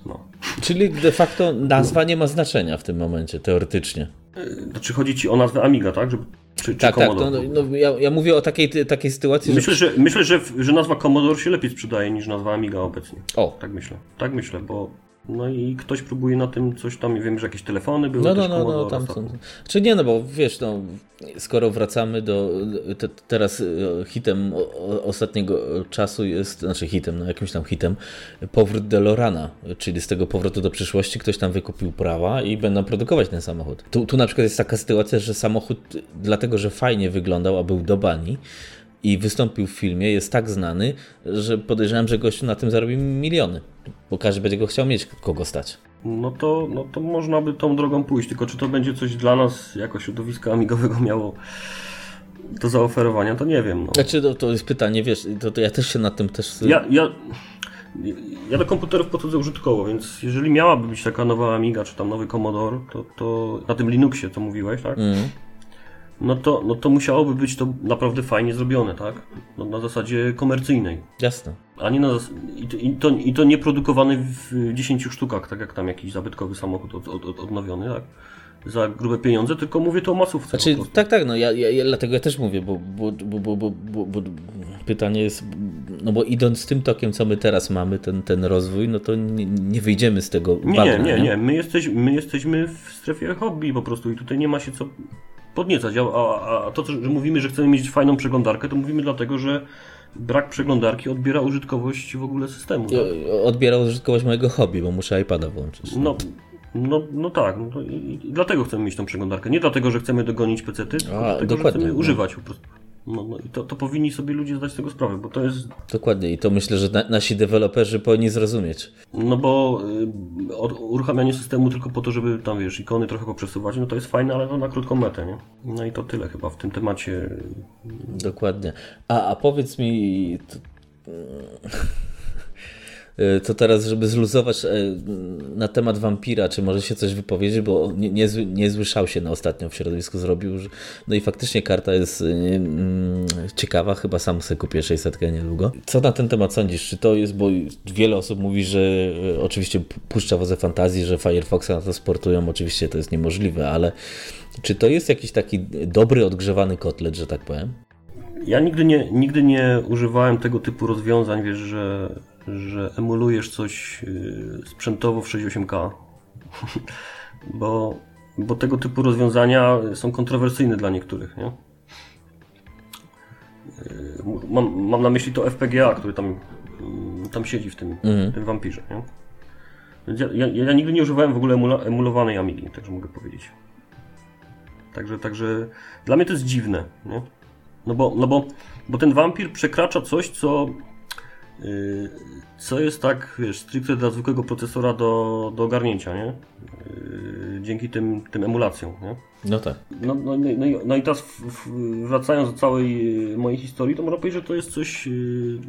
No. Czyli de facto nazwa nie ma znaczenia w tym momencie, teoretycznie. Znaczy chodzi ci o nazwę Amiga, tak? Żeby czy, tak, tak. No, no, ja, ja, mówię o takiej, takiej sytuacji, myślę, że... że... Myślę, że, że nazwa Commodore się lepiej sprzedaje niż nazwa Amiga obecnie. O. Tak myślę. Tak myślę, bo no i ktoś próbuje na tym coś tam, wiem, że jakieś telefony były No, no, no, no, tam są. Czy nie, no bo wiesz, no, skoro wracamy do, te, teraz e, hitem ostatniego czasu jest, znaczy hitem, no jakimś tam hitem, powrót DeLorana, czyli z tego powrotu do przyszłości ktoś tam wykupił prawa i będą produkować ten samochód. Tu, tu na przykład jest taka sytuacja, że samochód, dlatego że fajnie wyglądał, a był do bani, i wystąpił w filmie, jest tak znany, że podejrzewam, że gościu na tym zarobi miliony, bo każdy będzie go chciał mieć, kogo stać. No to, no to można by tą drogą pójść, tylko czy to będzie coś dla nas, jako środowiska amigowego miało do zaoferowania, to nie wiem. No. Znaczy, to, to jest pytanie, wiesz, to, to ja też się nad tym też... Ja, ja, ja do komputerów podchodzę użytkowo, więc jeżeli miałaby być taka nowa Amiga, czy tam nowy Commodore, to, to na tym Linuxie, co mówiłeś, tak? Mm no to, no to musiałoby być to naprawdę fajnie zrobione, tak? No, na zasadzie komercyjnej. Jasne. A nie na i, to, i, to, I to nie produkowany w 10 sztukach, tak jak tam jakiś zabytkowy samochód od, od, od, odnowiony, tak? Za grube pieniądze, tylko mówię to o masówce. Znaczy, tak, tak, no ja, ja, ja dlatego ja też mówię, bo, bo, bo, bo, bo, bo, pytanie jest, no bo idąc tym tokiem, co my teraz mamy, ten, ten rozwój, no to nie, nie wyjdziemy z tego Nie, bagna, nie, nie, nie. My, jesteś, my jesteśmy w strefie hobby po prostu i tutaj nie ma się co podniecać. A, a, a to, że mówimy, że chcemy mieć fajną przeglądarkę, to mówimy dlatego, że brak przeglądarki odbiera użytkowość w ogóle systemu. Tak? Odbierał użytkowość mojego hobby, bo muszę iPada włączyć. No, no, no tak, no i, i dlatego chcemy mieć tą przeglądarkę. Nie dlatego, że chcemy dogonić pecety, tylko A, dlatego, że chcemy no. używać po prostu. No, no i to, to powinni sobie ludzie zdać z tego sprawę, bo to jest Dokładnie i to myślę, że na, nasi deweloperzy powinni zrozumieć. No bo y, od, uruchamianie systemu tylko po to, żeby tam wiesz, ikony trochę poprzesuwać, no to jest fajne, ale to na krótką metę, nie? No i to tyle chyba w tym temacie. Dokładnie. A, a powiedz mi, to, to teraz, żeby zluzować e, na temat wampira, czy może się coś wypowiedzieć, bo nie- niezły, się na ostatnio w środowisku zrobił. No i faktycznie karta jest e, mm, ciekawa, chyba sam sobie kupię 600 niedługo. Co na ten temat sądzisz? Czy to jest, bo wiele osób mówi, że oczywiście puszcza wodze fantazji, że Firefoxa na to sportują, oczywiście to jest niemożliwe, ale czy to jest jakiś taki dobry, odgrzewany kotlet, że tak powiem? Ja nigdy nie, nigdy nie używałem tego typu rozwiązań, wiesz, że, że emulujesz coś y, sprzętowo w 68K. bo, bo tego typu rozwiązania są kontrowersyjne dla niektórych, nie? Y, Mam, mam na myśli to FPGA, który tam, mm, tam siedzi w tym, w tym wampirze, nie? Ja, ja, ja nigdy nie używałem w ogóle emula, emulowanej Amigi, także mogę powiedzieć. Także, także dla mnie to jest dziwne, nie? No bo, no bo, bo ten wampir przekracza coś, co, co jest tak, wiesz, stricte dla zwykłego procesora do, do ogarnięcia, nie? Yy, dzięki tym, tym emulacjom, nie? No tak. No, no, no, no, i- no i teraz wracając do całej yy, mojej historii, to można powiedzieć, że to jest coś, yy,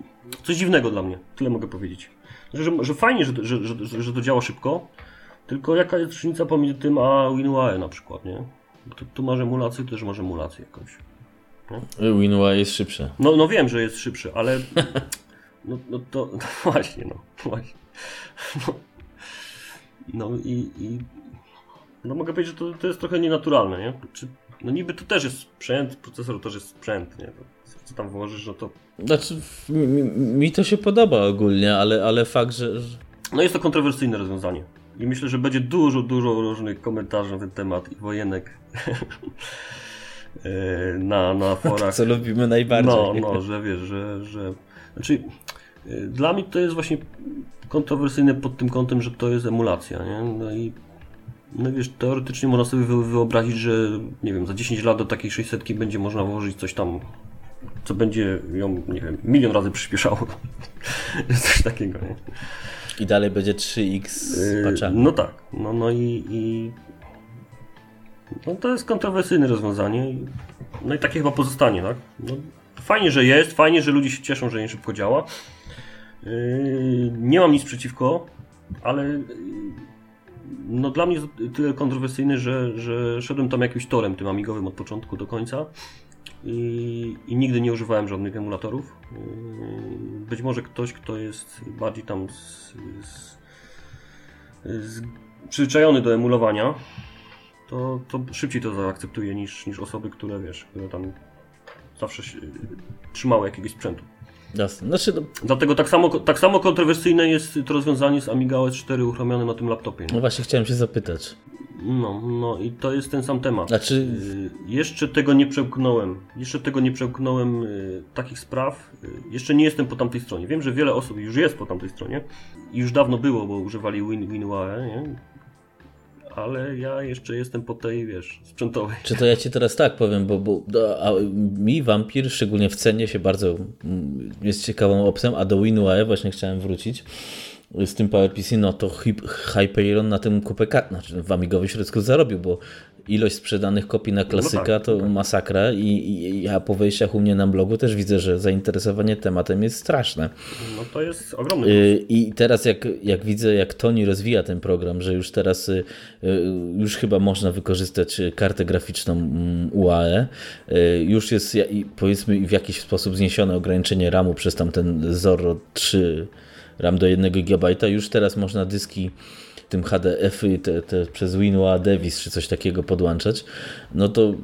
coś dziwnego dla mnie. Tyle mogę powiedzieć. Że, że, że fajnie, że, że, że, że, to działa szybko, tylko jaka jest różnica pomiędzy tym a WinUAE na przykład, nie? Tu, tu masz emulację, też masz emulację jakąś. WinUI jest szybsze. No, no wiem, że jest szybszy, ale. No, no to no właśnie, no właśnie. No, no i, i. No mogę powiedzieć, że to, to jest trochę nienaturalne, nie? Czy, no niby to też jest sprzęt, procesor też jest sprzęt, nie? To, co tam włożysz, no to. Znaczy, mi, mi- to się podoba ogólnie, ale, ale fakt, że. No jest to kontrowersyjne rozwiązanie. I myślę, że będzie dużo, dużo różnych komentarzy na ten temat i wojenek e, na, na forach. Co lubimy najbardziej. No, no, że wiesz, że. że znaczy, y, dla mnie to jest właśnie kontrowersyjne pod tym kątem, że to jest emulacja, nie? No i. No wiesz, teoretycznie można sobie wy- wyobrazić, że nie wiem, za 10 lat do takiej 600 będzie można włożyć coś tam, co będzie ją, nie wiem, milion razy przyspieszało. coś takiego, nie? I dalej będzie 3x z Yy, patchami. No tak, no, no i, i no to jest kontrowersyjne rozwiązanie. No i takie chyba pozostanie, tak? No, fajnie, że jest, fajnie, że ludzie się cieszą, że nie szybko działa. Yy, nie mam nic przeciwko, ale yy, no dla mnie jest tyle kontrowersyjny, że, że szedłem tam jakimś torem tym amigowym od początku do końca. I, I nigdy nie używałem żadnych emulatorów. Yy, Być może ktoś, kto jest bardziej tam z, z, z, przyzwyczajony do emulowania, to, to szybciej to zaakceptuje niż, niż osoby, które wiesz, które tam zawsze się, trzymały jakiegoś sprzętu. Jasne. Znaczy, no, Dlatego tak samo, tak samo kontrowersyjne jest to rozwiązanie z Amiga OS 4 uruchomionym na tym laptopie. no właśnie chciałem się zapytać. No, no i to jest ten sam temat. Znaczy, Y, Jeszcze tego nie przełknąłem. Jeszcze tego nie przełknąłem y, takich spraw. Y, Jeszcze nie jestem po tamtej stronie. Wiem, że wiele osób już jest po tamtej stronie. I już dawno było, bo używali Win, WinUAE, nie? Ale ja jeszcze jestem po tej, wiesz, sprzętowej. czy to ja ci teraz tak powiem, bo, bo a mi Vampir, szczególnie w cenie, się bardzo mm, jest ciekawą opcją, a do WinUAE właśnie chciałem wrócić z tym PowerPC, no to Hy- Hyperion na tym kupę kart, znaczy w Amigowy środku zarobił, bo ilość sprzedanych kopii na klasyka no tak, to tak. masakra i, i ja po wejściach u mnie na blogu też widzę, że zainteresowanie tematem jest straszne. No to jest ogromny. Y, I teraz jak, jak widzę, jak Tony rozwija ten program, że już teraz y, y, już chyba można wykorzystać kartę graficzną mm, UAE, już jest powiedzmy w jakiś sposób zniesione ograniczenie RAMu przez tamten Zorro 3 RAM do 1 GB, już teraz można dyski tym HDF-y te, te przez WinUA Devis czy coś takiego podłączać, no to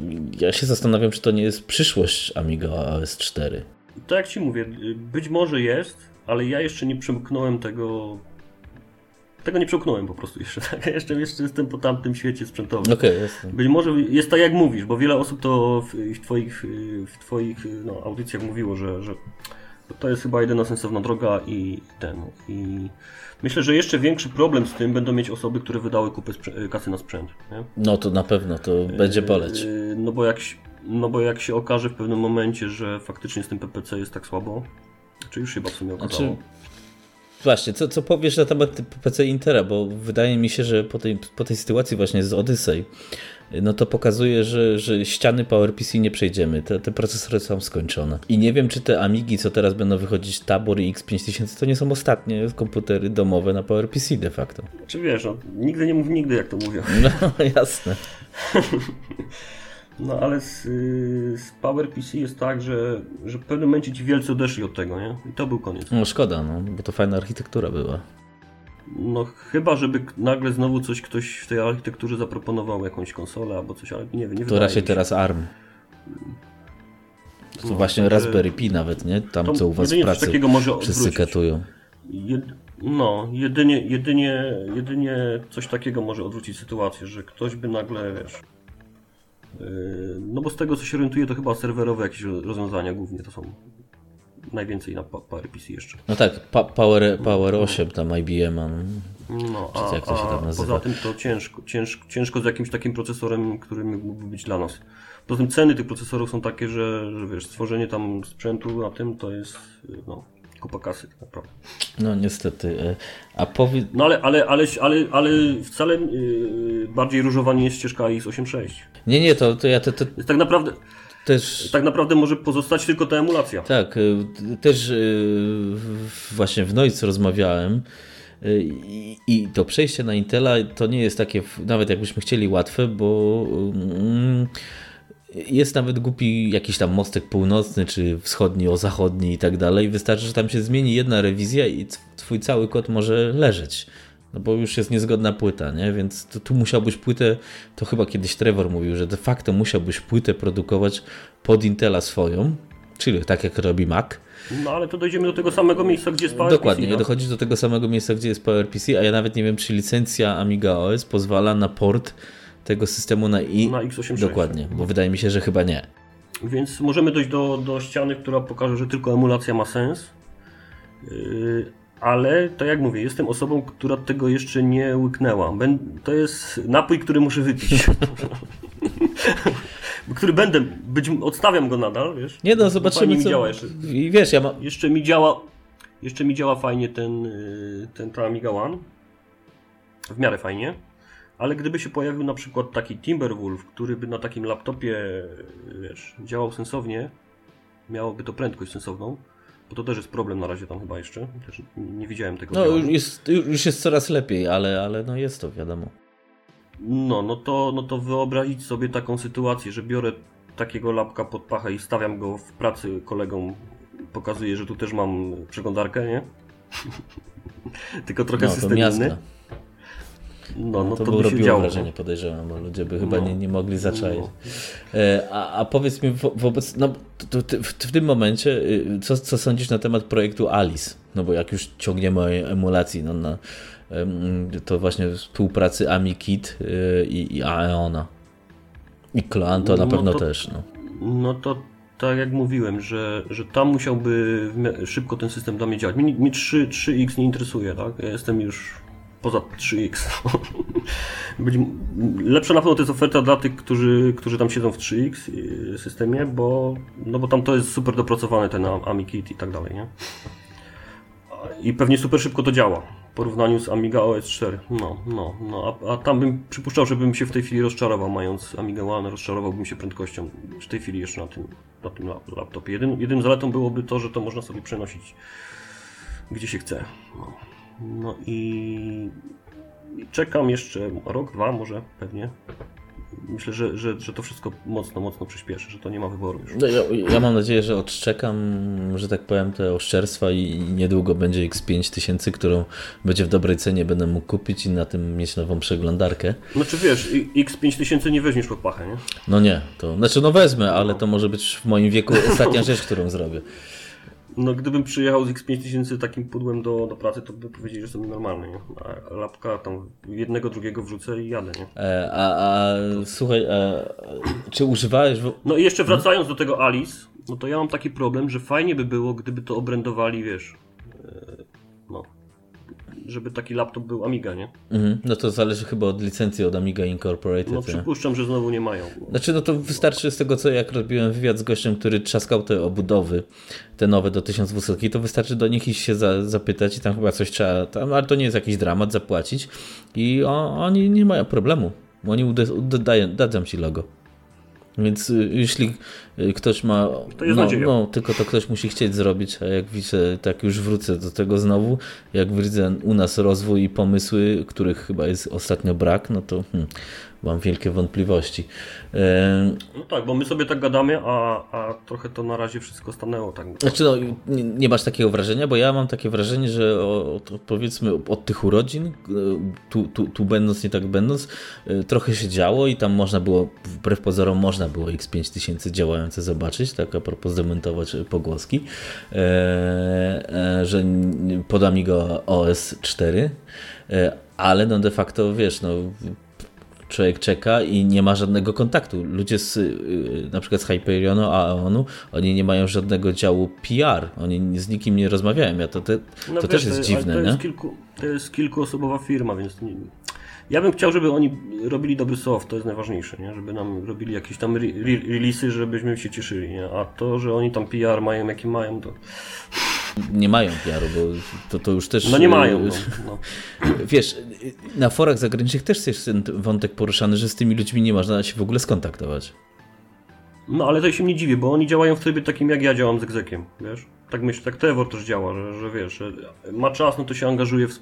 ja się zastanawiam, czy to nie jest przyszłość Amiga OS 4. To jak ci mówię, być może jest, ale ja jeszcze nie przemknąłem tego. Tego nie przemknąłem po prostu jeszcze. Tak? Ja jeszcze, jeszcze jestem po tamtym świecie sprzętowym. Jestem. Być może jest tak jak mówisz, bo wiele osób to w, w Twoich, w twoich no, audycjach mówiło, że, że to jest chyba jedyna sensowna droga i ten. I myślę, że jeszcze większy problem z tym będą mieć osoby, które wydały kupę sprzę- kasy na sprzęt. Nie? No to na pewno, to będzie boleć. Yy, No bo, jak, się- no bo jak się okaże w pewnym momencie, że faktycznie z tym PPC jest tak słabo, czy już chyba w sumie okazało. Znaczy, właśnie, co, co powiesz na temat PC Intera, bo wydaje mi się, że po tej, po tej sytuacji właśnie z Odyssey, no to pokazuje, że, że ściany PowerPC nie przejdziemy, te, te procesory są skończone. I nie wiem, czy te Amigi, co teraz będą wychodzić, Tabor i X5000, to nie są ostatnie komputery domowe na PowerPC de facto. Czy wiesz, no, nigdy nie mów nigdy, jak to mówią. No jasne. No ale z, z PowerPC jest tak, że, że w pewnym momencie ci wielcy odeszli od tego, nie? I to był koniec. No szkoda, no, bo to fajna architektura była. No chyba, żeby nagle znowu coś ktoś w tej architekturze zaproponował, jakąś konsolę albo coś, ale nie wiem, nie To raczej teraz ARM. To No, właśnie także- Raspberry Pi nawet, nie? Tam co u was w pracy takiego może wszyscy katują. Jed, no, jedynie, jedynie, jedynie coś takiego może odwrócić sytuację, że ktoś by nagle, wiesz... Yy, no bo z tego co się orientuję, to chyba serwerowe jakieś ro- rozwiązania głównie to są najwięcej na PowerPC jeszcze. No tak, pa Power, Power 8 tam IBM. no. No, Czy a, jak to się tam nazywa? poza tym to ciężko, ciężko, ciężko z jakimś takim procesorem, który mógłby być dla nas. Poza tym ceny tych procesorów są takie, że, że wiesz, stworzenie tam sprzętu na tym to jest no, kupa kasy tak naprawdę. No niestety. e, A powiedz. No ale, ale, ale, ale, ale wcale yy, bardziej różowa nie jest ścieżka X86. Nie, nie, to, to ja te, te, Jest tak naprawdę, też. tak naprawdę może pozostać tylko ta emulacja. Tak, y, też y, właśnie w Noic rozmawiałem y, i, i to przejście na Intela to nie jest takie, nawet jakbyśmy chcieli, łatwe, bo mm, jest nawet głupi jakiś tam mostek północny, czy wschodni o zachodni i tak dalej. Wystarczy, że tam się zmieni jedna rewizja i tw- twój cały kod może leżeć. No bo już jest niezgodna płyta, nie? Więc to, tu musiałbyś płytę, to chyba kiedyś Trevor mówił, że de facto musiałbyś płytę produkować pod Intela swoją, czyli tak jak robi Mac. No ale to dojdziemy do tego samego miejsca, gdzie jest PowerPC. Dokładnie, no. dochodzisz do tego samego miejsca, gdzie jest PowerPC, a ja nawet nie wiem, czy licencja Amiga OS pozwala na port tego systemu na i. Na x86. Dokładnie, bo wydaje mi się, że chyba nie. Więc możemy dojść do, do ściany, która pokaże, że tylko emulacja ma sens. Yy, ale to jak mówię, jestem osobą, która tego jeszcze nie łyknęła. To jest napój, który muszę wypić. który będę, być, odstawiam go nadal, wiesz? Nie no, zobaczymy mi co... działa jeszcze. I wiesz, ja mam... Jeszcze mi działa, jeszcze mi działa fajnie ten, yy, ten ta Amiga One. W miarę fajnie. Ale gdyby się pojawił na przykład taki Timberwolf, który by na takim laptopie, wiesz, działał sensownie, miałoby to prędkość sensowną, bo to też jest problem na razie tam chyba jeszcze. Też nie widziałem tego. No już jest, już jest coraz lepiej, ale, ale no jest to wiadomo. No, no to, no to wyobrazić sobie taką sytuację, że biorę takiego lapka pod pachę i stawiam go w pracy kolegom. Pokazuję, że tu też mam przeglądarkę, nie? Tylko trochę No system inny. No, no to, to, by robiło działo. wrażenie, podejrzewam, bo ludzie by chyba No. nie, nie mogli zaczaić. No. E, A, a powiedz mi wo, wobec, no, to, to, w, w tym momencie, y, co, co sądzisz na temat projektu Alice? No bo jak już ciągniemy o emulacji, no, na, to właśnie współpracy AmiKit y, i, i Aeona. I Clan to na No pewno to- też. No. No to tak jak mówiłem, że, że tam musiałby szybko ten system dla mnie działać. Mnie, mnie 3, 3X nie interesuje, tak? Ja jestem już poza 3X. Być, lepsza na pewno to jest oferta dla tych, którzy, którzy tam siedzą w 3X y, systemie, bo, no bo tam to jest super dopracowane, ten AmiKit i tak dalej, nie? I pewnie super szybko to działa. porównaniu z Amiga OS 4. No, no, no. A, a tam bym przypuszczał, żebym się w tej chwili rozczarował, mając Amiga One, rozczarowałbym się prędkością w tej chwili jeszcze na tym, na tym laptopie. Jedyn, jedynym zaletą byłoby to, że to można sobie przenosić gdzie się chce. No, no i, i czekam jeszcze rok, dwa może pewnie myślę, że, że, że to wszystko mocno, mocno przyspieszy, że to nie ma wyboru już. No, ja, ja, mam nadzieję, że odczekam, że tak powiem, te oszczerstwa i niedługo będzie X5000, którą będzie w dobrej cenie będę mógł kupić i na tym mieć nową przeglądarkę. Znaczy wiesz, X5000 nie weźmiesz pod pachę, nie? No nie, to znaczy no wezmę, ale to może być w moim wieku ostatnia rzecz, którą zrobię. No gdybym przyjechał z X5000 takim pudłem do, do pracy, to by powiedzieli, że jestem normalny, nie? A lapka tam jednego, drugiego wrzucę i jadę, nie? E, a, a słuchaj, a, czy używałeś... W... No i jeszcze wracając do tego Alice, no to ja mam taki problem, że fajnie by było, gdyby to obrędowali, wiesz, e, żeby taki laptop był Amiga, nie? Mhm. No to zależy chyba od licencji od Amiga Incorporated. No przypuszczam, że znowu nie mają. Znaczy no to wystarczy z tego co jak robiłem wywiad z gościem, który trzaskał te obudowy, te nowe do 1200, to wystarczy do nich iść się za, zapytać i tam chyba coś trzeba, tam, ale to nie jest jakiś dramat, zapłacić i oni nie mają problemu. Oni dadzą ci logo. Więc y, jeśli y, ktoś ma. To jest no, no, tylko to ktoś musi chcieć zrobić, a jak widzę, tak już wrócę do tego znowu, jak widzę u nas rozwój i pomysły, których chyba jest ostatnio brak, no to hmm, mam wielkie wątpliwości. No tak, bo my sobie tak gadamy, a, a trochę to na razie wszystko stanęło. Tak. Znaczy, no, nie, nie masz takiego wrażenia, bo ja mam takie wrażenie, że od, powiedzmy od tych urodzin, e, tu, tu, tu będąc, nie tak będąc, e, trochę się działo i tam można było, wbrew pozorom, można było X5000 działające zobaczyć, tak a propos zdementować pogłoski, e, że pod Amigo OS 4, ale no de facto, wiesz, no człowiek czeka i nie ma żadnego kontaktu. Ludzie z, y, na przykład z Hyperionu, Aeonu, oni nie mają żadnego działu PR, oni z nikim nie rozmawiają. Ja to, te, no to wiesz, też jest dziwne, to nie? Jest kilku, to jest kilkuosobowa firma, więc nie, ja bym chciał, żeby oni robili dobry soft, to jest najważniejsze, nie? żeby nam robili jakieś tam re, re, releasy, żebyśmy się cieszyli, nie? a to, że oni tam PR mają, jaki mają, to nie mają PR-u, bo to, to już też... No nie mają. No, no. Wiesz, na forach zagranicznych też jest ten wątek poruszany, że z tymi ludźmi nie można się w ogóle skontaktować. No ale to się nie dziwię, bo oni działają w trybie takim jak ja działam z egzekiem, wiesz? Tak myślę, tak Trevor też działa, że, że wiesz, że ma czas, no to się angażuje w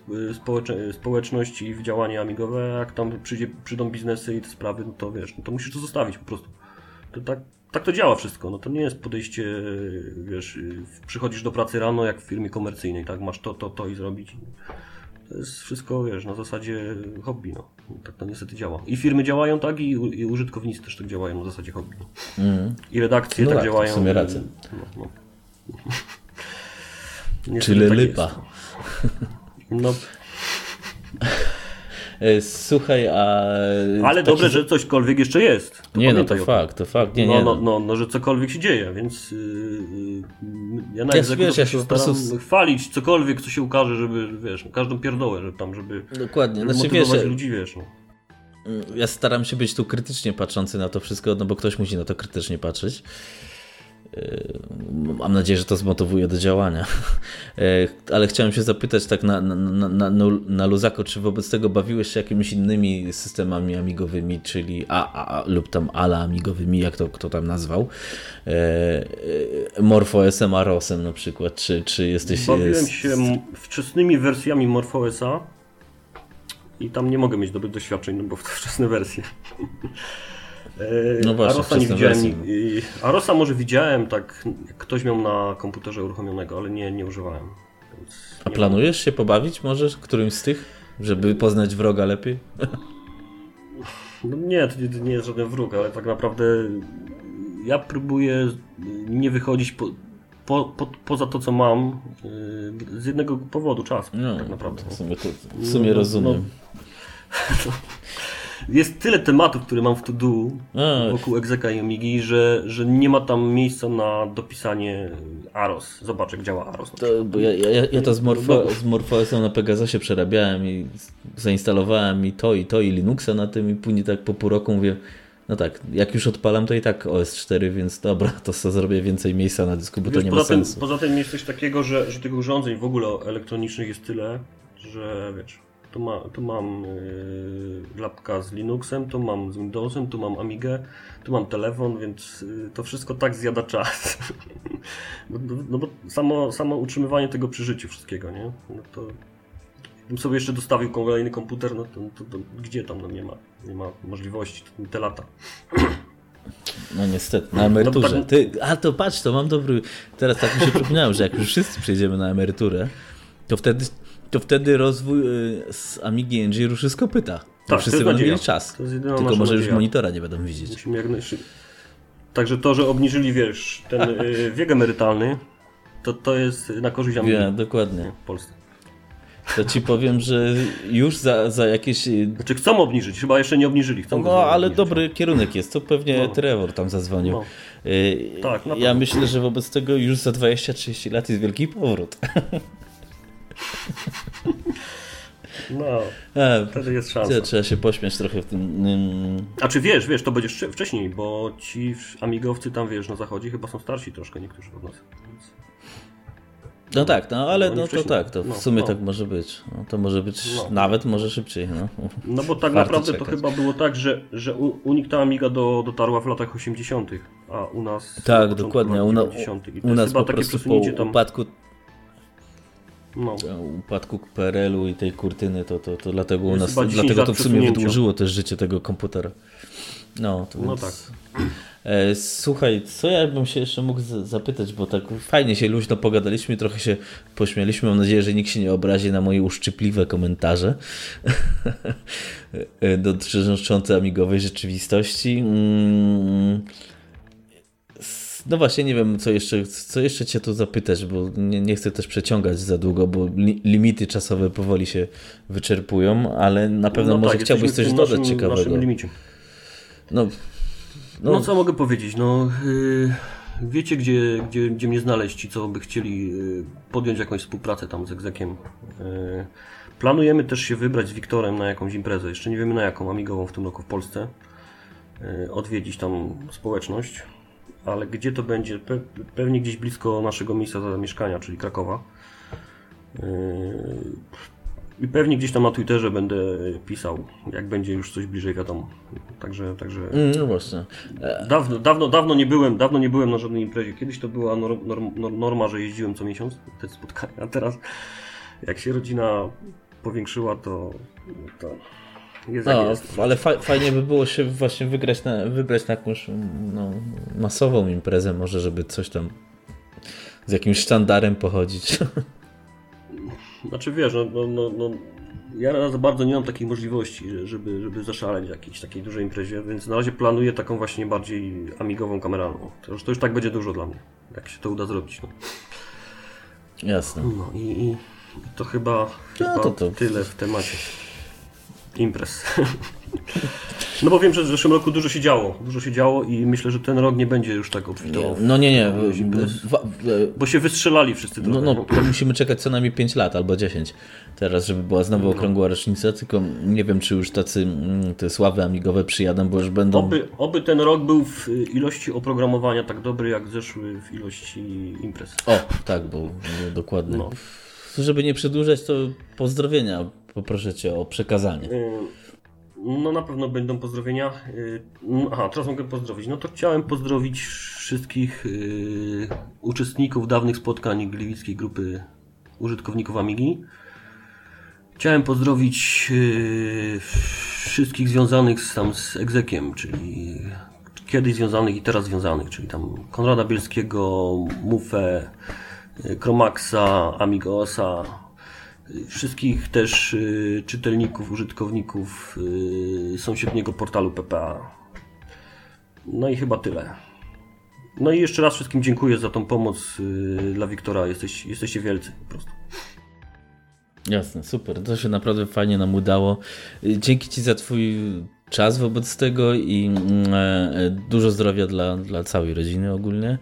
społeczność i w działania amigowe, a jak tam przyjdzie, przyjdą biznesy i te sprawy, no to wiesz, no to musisz to zostawić po prostu. To tak, tak to działa wszystko. No to nie jest podejście, wiesz, przychodzisz do pracy rano jak w firmie komercyjnej, tak? Masz to, to, to i zrobić. To jest wszystko, wiesz, na zasadzie hobby, no. Tak to niestety działa. I firmy działają tak, i, i użytkownicy też tak działają na zasadzie hobby. Mm. I redakcje no tak, tak działają. W sumie rację. No, no. Czyli tak lipa. No. E, słuchaj, a... Ale taki... dobrze, że cośkolwiek jeszcze jest. To nie, no to fakt, to fakt. Nie, no, nie, no, no, no, że cokolwiek się dzieje, więc yy, ja na ja, wiesz, ja się staram prostu... chwalić cokolwiek, co się ukaże, żeby, wiesz, każdą pierdołę, żeby tam, żeby, Dokładnie. Żeby znaczy, motywować wiesz, ludzi, wiesz. No. Mm, ja staram się być tu krytycznie patrzący na to wszystko, no bo ktoś musi na to krytycznie patrzeć. Mam nadzieję, że to zmotywuje do działania. Yy, ale chciałem się zapytać tak na, na, na, na, luzako, czy wobec tego bawiłeś się jakimiś innymi systemami amigowymi, czyli A, A, A lub tam ALA amigowymi, jak to kto tam nazwał, yy, MorphOSem, AROSem na przykład, czy, czy jesteś... Bawiłem się wczesnymi wersjami MorphOSa i tam nie mogę mieć dobrych doświadczeń, no bo to wczesne wersje. No właśnie, Arosa nie widziałem. Arosa może widziałem, tak ktoś miał na komputerze uruchomionego, ale nie, nie używałem. A planujesz się pobawić może którymś z tych, żeby poznać wroga lepiej? No nie, to nie, nie jest żaden wróg, ale tak naprawdę ja próbuję nie wychodzić po, po, po, poza to, co mam, y, z jednego powodu, czas. No, tak naprawdę. W sumie, to, w sumie no, rozumiem. No, jest tyle tematów, które mam w to do wokół Exeka i Omigi, że, że nie ma tam miejsca na dopisanie Aros. Zobacz, jak działa Aros. To, bo ja, ja, ja to z, Morfo, z MorphOSem na Pegasusie przerabiałem i zainstalowałem i to, i to, i Linuxa na tym i później tak po pół roku mówię, no tak, jak już odpalam, to i tak OS 4, więc dobra, to co zrobię więcej miejsca na dysku, bo Wiesz, to nie ma tym, sensu. Poza tym jest coś takiego, że, że tych urządzeń w ogóle elektronicznych jest tyle, że wiesz, tu, ma, tu mam yy, lapka z Linuxem, tu mam z Windowsem, tu mam Amigę, tu mam telefon, więc yy, to wszystko tak zjada czas. no, no, no bo samo, samo utrzymywanie tego przy życiu wszystkiego, nie? No to bym sobie jeszcze dostawił kolejny komputer, no to, to, to gdzie tam, no nie ma, nie ma możliwości, to te lata. No niestety, na emeryturze. No, tak- Ty, a to patrz, to mam dobry. Teraz tak mi się przypomniałem, że jak już wszyscy przejdziemy na emeryturę, to wtedy, to wtedy rozwój y, z Amigi NG ruszy z kopyta. Tak, wszyscy będą nadzieja. mieli czas. To jest jedyna Tylko może już nadzieja. monitora nie będą widzieć. Musimy jak najszybciej. Także to, że obniżyli, wiesz, ten y, wiek emerytalny, to, to jest na korzyść Amigi Ja, dokładnie. w Polsce. To ci powiem, że już za, za jakieś. y, Znaczy chcą obniżyć, chyba jeszcze nie obniżyli. Chcą No, ale obniżyć. dobry kierunek jest. To pewnie No. Trevor tam zadzwonił. No. Tak, ja myślę, że wobec tego już za 20-30 lat jest wielki powrót. No, A, wtedy jest szansa. trzeba- się pośmiać trochę w tym. ym, A czy wiesz, wiesz, to będzie jeszcze wcześniej, bo ci amigowcy tam, wiesz, na zachodzie chyba są starsi troszkę niektórzy od nas. Więc... No tak, no ale Oni no to tak, to w no, sumie no. tak może być. No, to może być No. nawet może szybciej. No. No bo tak Warto naprawdę to czekać. chyba było tak, że, że u, u nich ta Amiga do, dotarła w latach 80., a u nas. na Tak, dokładnie. U, na, 90. I to u jest nas po prostu po tam. upadku, No. upadku PRL-u i tej kurtyny, to, to, to dlatego u nas, chyba 10 dlatego lat to w sumie wydłużyło też życie tego komputera. No, to No więc... tak. E, Słuchaj, co ja bym się jeszcze mógł zapytać, bo tak fajnie się luźno pogadaliśmy, trochę się pośmialiśmy. Mam nadzieję, że nikt się nie obrazi na moje uszczypliwe komentarze dotyczące amigowej rzeczywistości. Mm. No właśnie, nie wiem, co jeszcze, co jeszcze Cię tu zapytać, bo nie, nie chcę też przeciągać za długo, bo li, limity czasowe powoli się wyczerpują, ale na pewno no może tak, chciałbyś coś dodać naszym, ciekawego. naszym limicie. No, No, no, co mogę powiedzieć? No, yy, wiecie, gdzie, gdzie, gdzie mnie znaleźć ci, co by chcieli yy, podjąć jakąś współpracę tam z egzekiem. Yy, planujemy też się wybrać z Wiktorem na jakąś imprezę. Jeszcze nie wiemy na jaką, amigową w tym roku w Polsce. Yy, odwiedzić tam społeczność. Ale gdzie to będzie? Pe pewnie gdzieś blisko naszego miejsca zamieszkania, czyli Krakowa. Yy, I pewnie gdzieś tam na Twitterze będę pisał, jak będzie już coś bliżej wiadomo. Także, także mm, no właśnie. Dawno, dawno, dawno nie byłem, dawno nie byłem na żadnej imprezie. Kiedyś to była norm, norm, norma, że jeździłem co miesiąc te spotkania, a teraz jak się rodzina powiększyła, to, to jest No, jest. ale fa fajnie by było się właśnie wygrać na, wybrać na jakąś no, masową imprezę, może żeby coś tam z jakimś sztandarem pochodzić. Znaczy wiesz, no, no, no, no ja za bardzo nie mam takiej możliwości, że- żeby, żeby zaszaleć w jakiejś takiej dużej imprezie, więc na razie planuję taką właśnie bardziej amigową kameralną. To już, to już tak będzie dużo dla mnie, jak się to uda zrobić. No, Jasne. no i, i to chyba, chyba to- to- tyle w temacie imprez. No bo wiem, że w zeszłym roku dużo się działo, dużo się działo i myślę, że ten rok nie będzie już tak obfitował. No nie, nie. Bo się wystrzelali wszyscy No, no, to musimy czekać co najmniej 5 lat albo 10 teraz, żeby była znowu okrągła rocznica, tylko nie wiem, czy już tacy mm, te sławy amigowe przyjadą, bo już będą... Oby, oby ten rok był w y, ilości oprogramowania tak dobry, jak zeszły w ilości imprez. O, tak, bo, bo dokładnie. No. Żeby nie przedłużać, to pozdrowienia poproszę Cię o przekazanie. Y, No na pewno będą pozdrowienia. Y, no, Aha, teraz mogę pozdrowić. No to chciałem pozdrowić wszystkich y, uczestników dawnych spotkań Gliwickiej Grupy Użytkowników Amigi. Chciałem pozdrowić wszystkich związanych z, tam z egzekiem, czyli kiedyś związanych i teraz związanych, czyli tam Konrada Bielskiego, Mufę, Chromaxa, Amigosa, wszystkich też y, czytelników, użytkowników y, sąsiedniego portalu PPA. No i chyba tyle. No i jeszcze raz wszystkim dziękuję za tą pomoc y, dla Wiktora. Jesteś, jesteście wielcy po prostu. Jasne, super. To się naprawdę fajnie nam udało. Dzięki Ci za Twój czas wobec tego i mm, e, dużo zdrowia dla, dla całej rodziny ogólnie.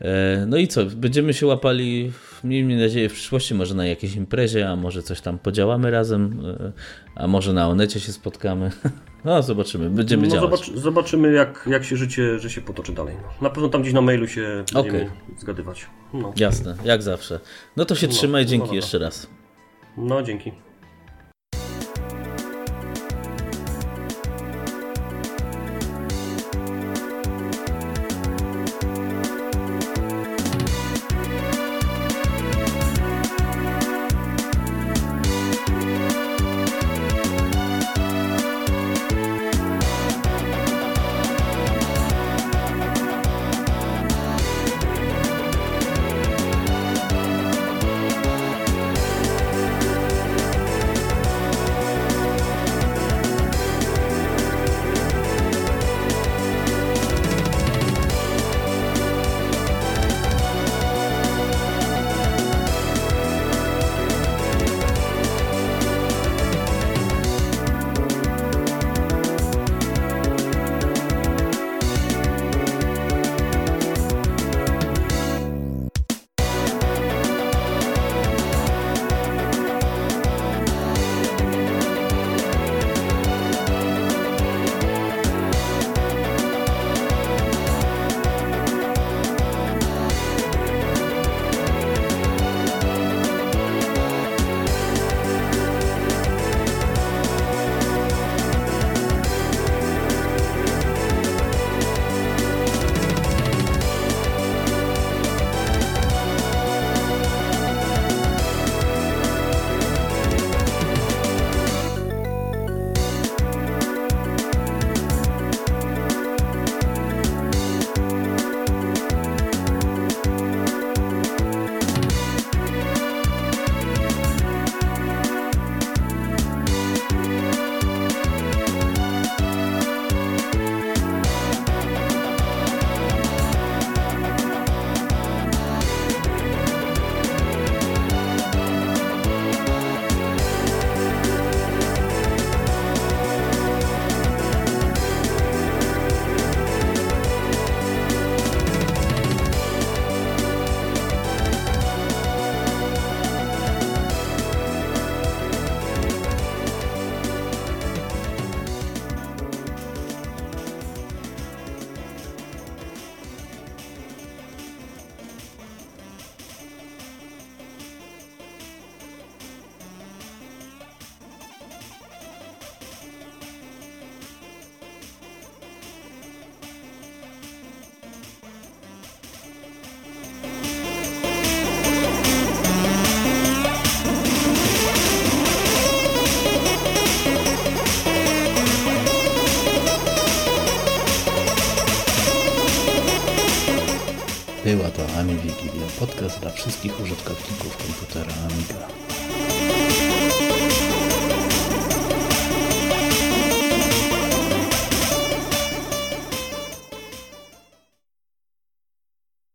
E, No i co, będziemy się łapali, miejmy nadzieję, w przyszłości może na jakiejś imprezie, a może coś tam podziałamy razem, e, a może na Onecie się spotkamy. No zobaczymy, będziemy No, działać. zobacz, zobaczymy jak, jak się życie, że się potoczy dalej. No. Na pewno tam gdzieś na mailu się będziemy zgadywać. No. Jasne, jak zawsze. No to się No, trzymaj, no dzięki dobra. jeszcze raz. No, dzięki. Podcast dla wszystkich użytkowników komputera Amiga.